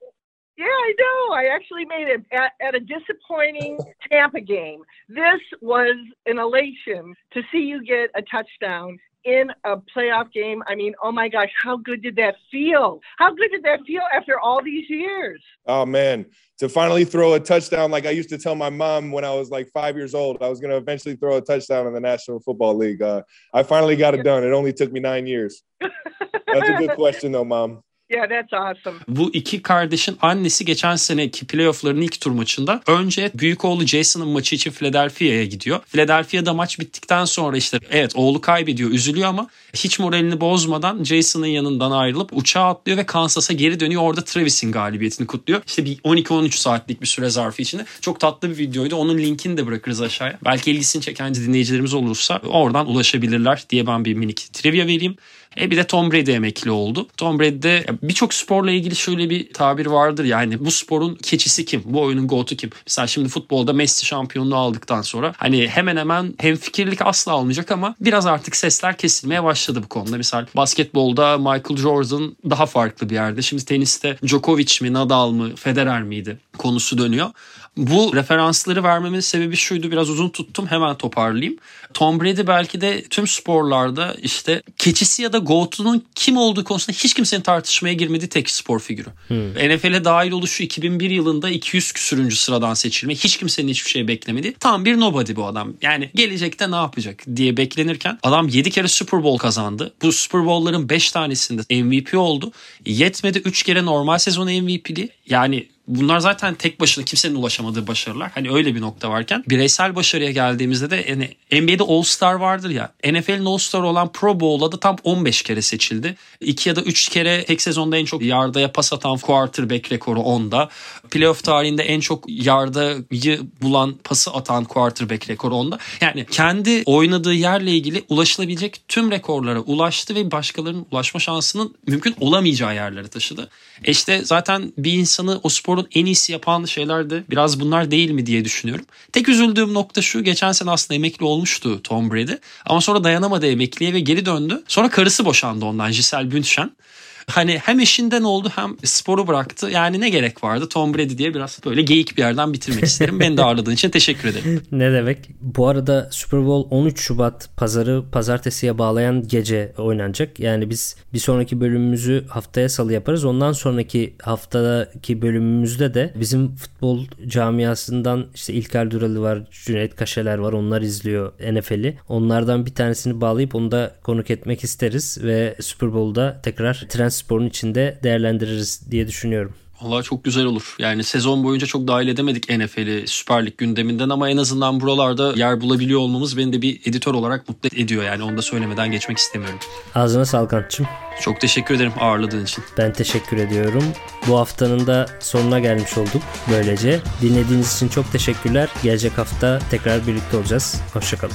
yeah, I know. I actually made it at, at a disappointing Tampa game. This was an elation to see you get a touchdown in a playoff game. I mean, oh my gosh, how good did that feel? How good did that feel after all these years? Oh man, to finally throw a touchdown like I used to tell my mom when I was like five years old, I was going to eventually throw a touchdown in the National Football League. Uh, I finally got it done. It only took me nine years. That's a good *laughs* question, though, mom. Yeah, that's awesome. Bu iki kardeşin annesi geçen seneki playoff'ların ilk tur maçında önce büyük oğlu Jason'ın maçı için Philadelphia'ya gidiyor. Philadelphia'da maç bittikten sonra işte evet oğlu kaybediyor, üzülüyor ama hiç moralini bozmadan Jason'ın yanından ayrılıp uçağa atlıyor ve Kansas'a geri dönüyor. Orada Travis'in galibiyetini kutluyor. İşte bir 12-13 saatlik bir süre zarfı içinde. Çok tatlı bir videoydu. Onun linkini de bırakırız aşağıya. Belki ilgisini çeken dinleyicilerimiz olursa oradan ulaşabilirler diye ben bir minik trivia vereyim. E bir de Tom Brady emekli oldu. Tom Brady'de birçok sporla ilgili şöyle bir tabir vardır yani bu sporun keçisi kim? Bu oyunun goat'u kim? Mesela şimdi futbolda Messi şampiyonluğu aldıktan sonra hani hemen hemen hem fikirlik asla olmayacak ama biraz artık sesler kesilmeye başladı bu konuda. Mesela basketbolda Michael Jordan daha farklı bir yerde. Şimdi teniste Djokovic mi, Nadal mı, Federer miydi? konusu dönüyor. Bu referansları vermemin sebebi şuydu biraz uzun tuttum hemen toparlayayım. Tom Brady belki de tüm sporlarda işte keçisi ya da GOAT'unun kim olduğu konusunda hiç kimsenin tartışmaya girmediği tek spor figürü. Hmm. NFL'e dahil oluşu 2001 yılında 200 küsürüncü sıradan seçilme. Hiç kimsenin hiçbir şey beklemedi. Tam bir nobody bu adam. Yani gelecekte ne yapacak diye beklenirken adam 7 kere Super Bowl kazandı. Bu Super Bowl'ların 5 tanesinde MVP oldu. Yetmedi 3 kere normal sezon MVP'li. Yani bunlar zaten tek başına kimsenin ulaşamadığı başarılar. Hani öyle bir nokta varken bireysel başarıya geldiğimizde de yani NBA'de All-Star vardır ya. NFL'in All-Star olan Pro Bowl'a da tam 15 kere seçildi. 2 ya da 3 kere tek sezonda en çok yardaya pas atan quarterback rekoru onda. Playoff tarihinde en çok yardayı bulan pası atan quarterback rekoru onda. Yani kendi oynadığı yerle ilgili ulaşılabilecek tüm rekorlara ulaştı ve başkalarının ulaşma şansının mümkün olamayacağı yerlere taşıdı. E işte zaten bir insanı o sporun en iyisi yapan şeyler de biraz bunlar değil mi diye düşünüyorum. Tek üzüldüğüm nokta şu geçen sene aslında emekli olmuştu Tom Brady ama sonra dayanamadı emekliye ve geri döndü. Sonra karısı boşandı ondan Giselle Bündchen. Hani hem eşinden oldu hem sporu bıraktı. Yani ne gerek vardı Tom Brady diye biraz böyle geyik bir yerden bitirmek isterim. Beni de ağırladığın için teşekkür ederim. *laughs* ne demek? Bu arada Super Bowl 13 Şubat pazarı pazartesiye bağlayan gece oynanacak. Yani biz bir sonraki bölümümüzü haftaya salı yaparız. Ondan sonraki haftadaki bölümümüzde de bizim futbol camiasından işte İlker Duralı var, Cüneyt Kaşeler var. Onlar izliyor NFL'i. Onlardan bir tanesini bağlayıp onu da konuk etmek isteriz ve Super Bowl'da tekrar tren sporun içinde değerlendiririz diye düşünüyorum. Valla çok güzel olur. Yani sezon boyunca çok dahil edemedik NFL'i Süper Lig gündeminden ama en azından buralarda yer bulabiliyor olmamız beni de bir editör olarak mutlu ediyor. Yani onu da söylemeden geçmek istemiyorum. Ağzına sağlık Antçım. Çok teşekkür ederim ağırladığın için. Ben teşekkür ediyorum. Bu haftanın da sonuna gelmiş olduk böylece. Dinlediğiniz için çok teşekkürler. Gelecek hafta tekrar birlikte olacağız. Hoşçakalın.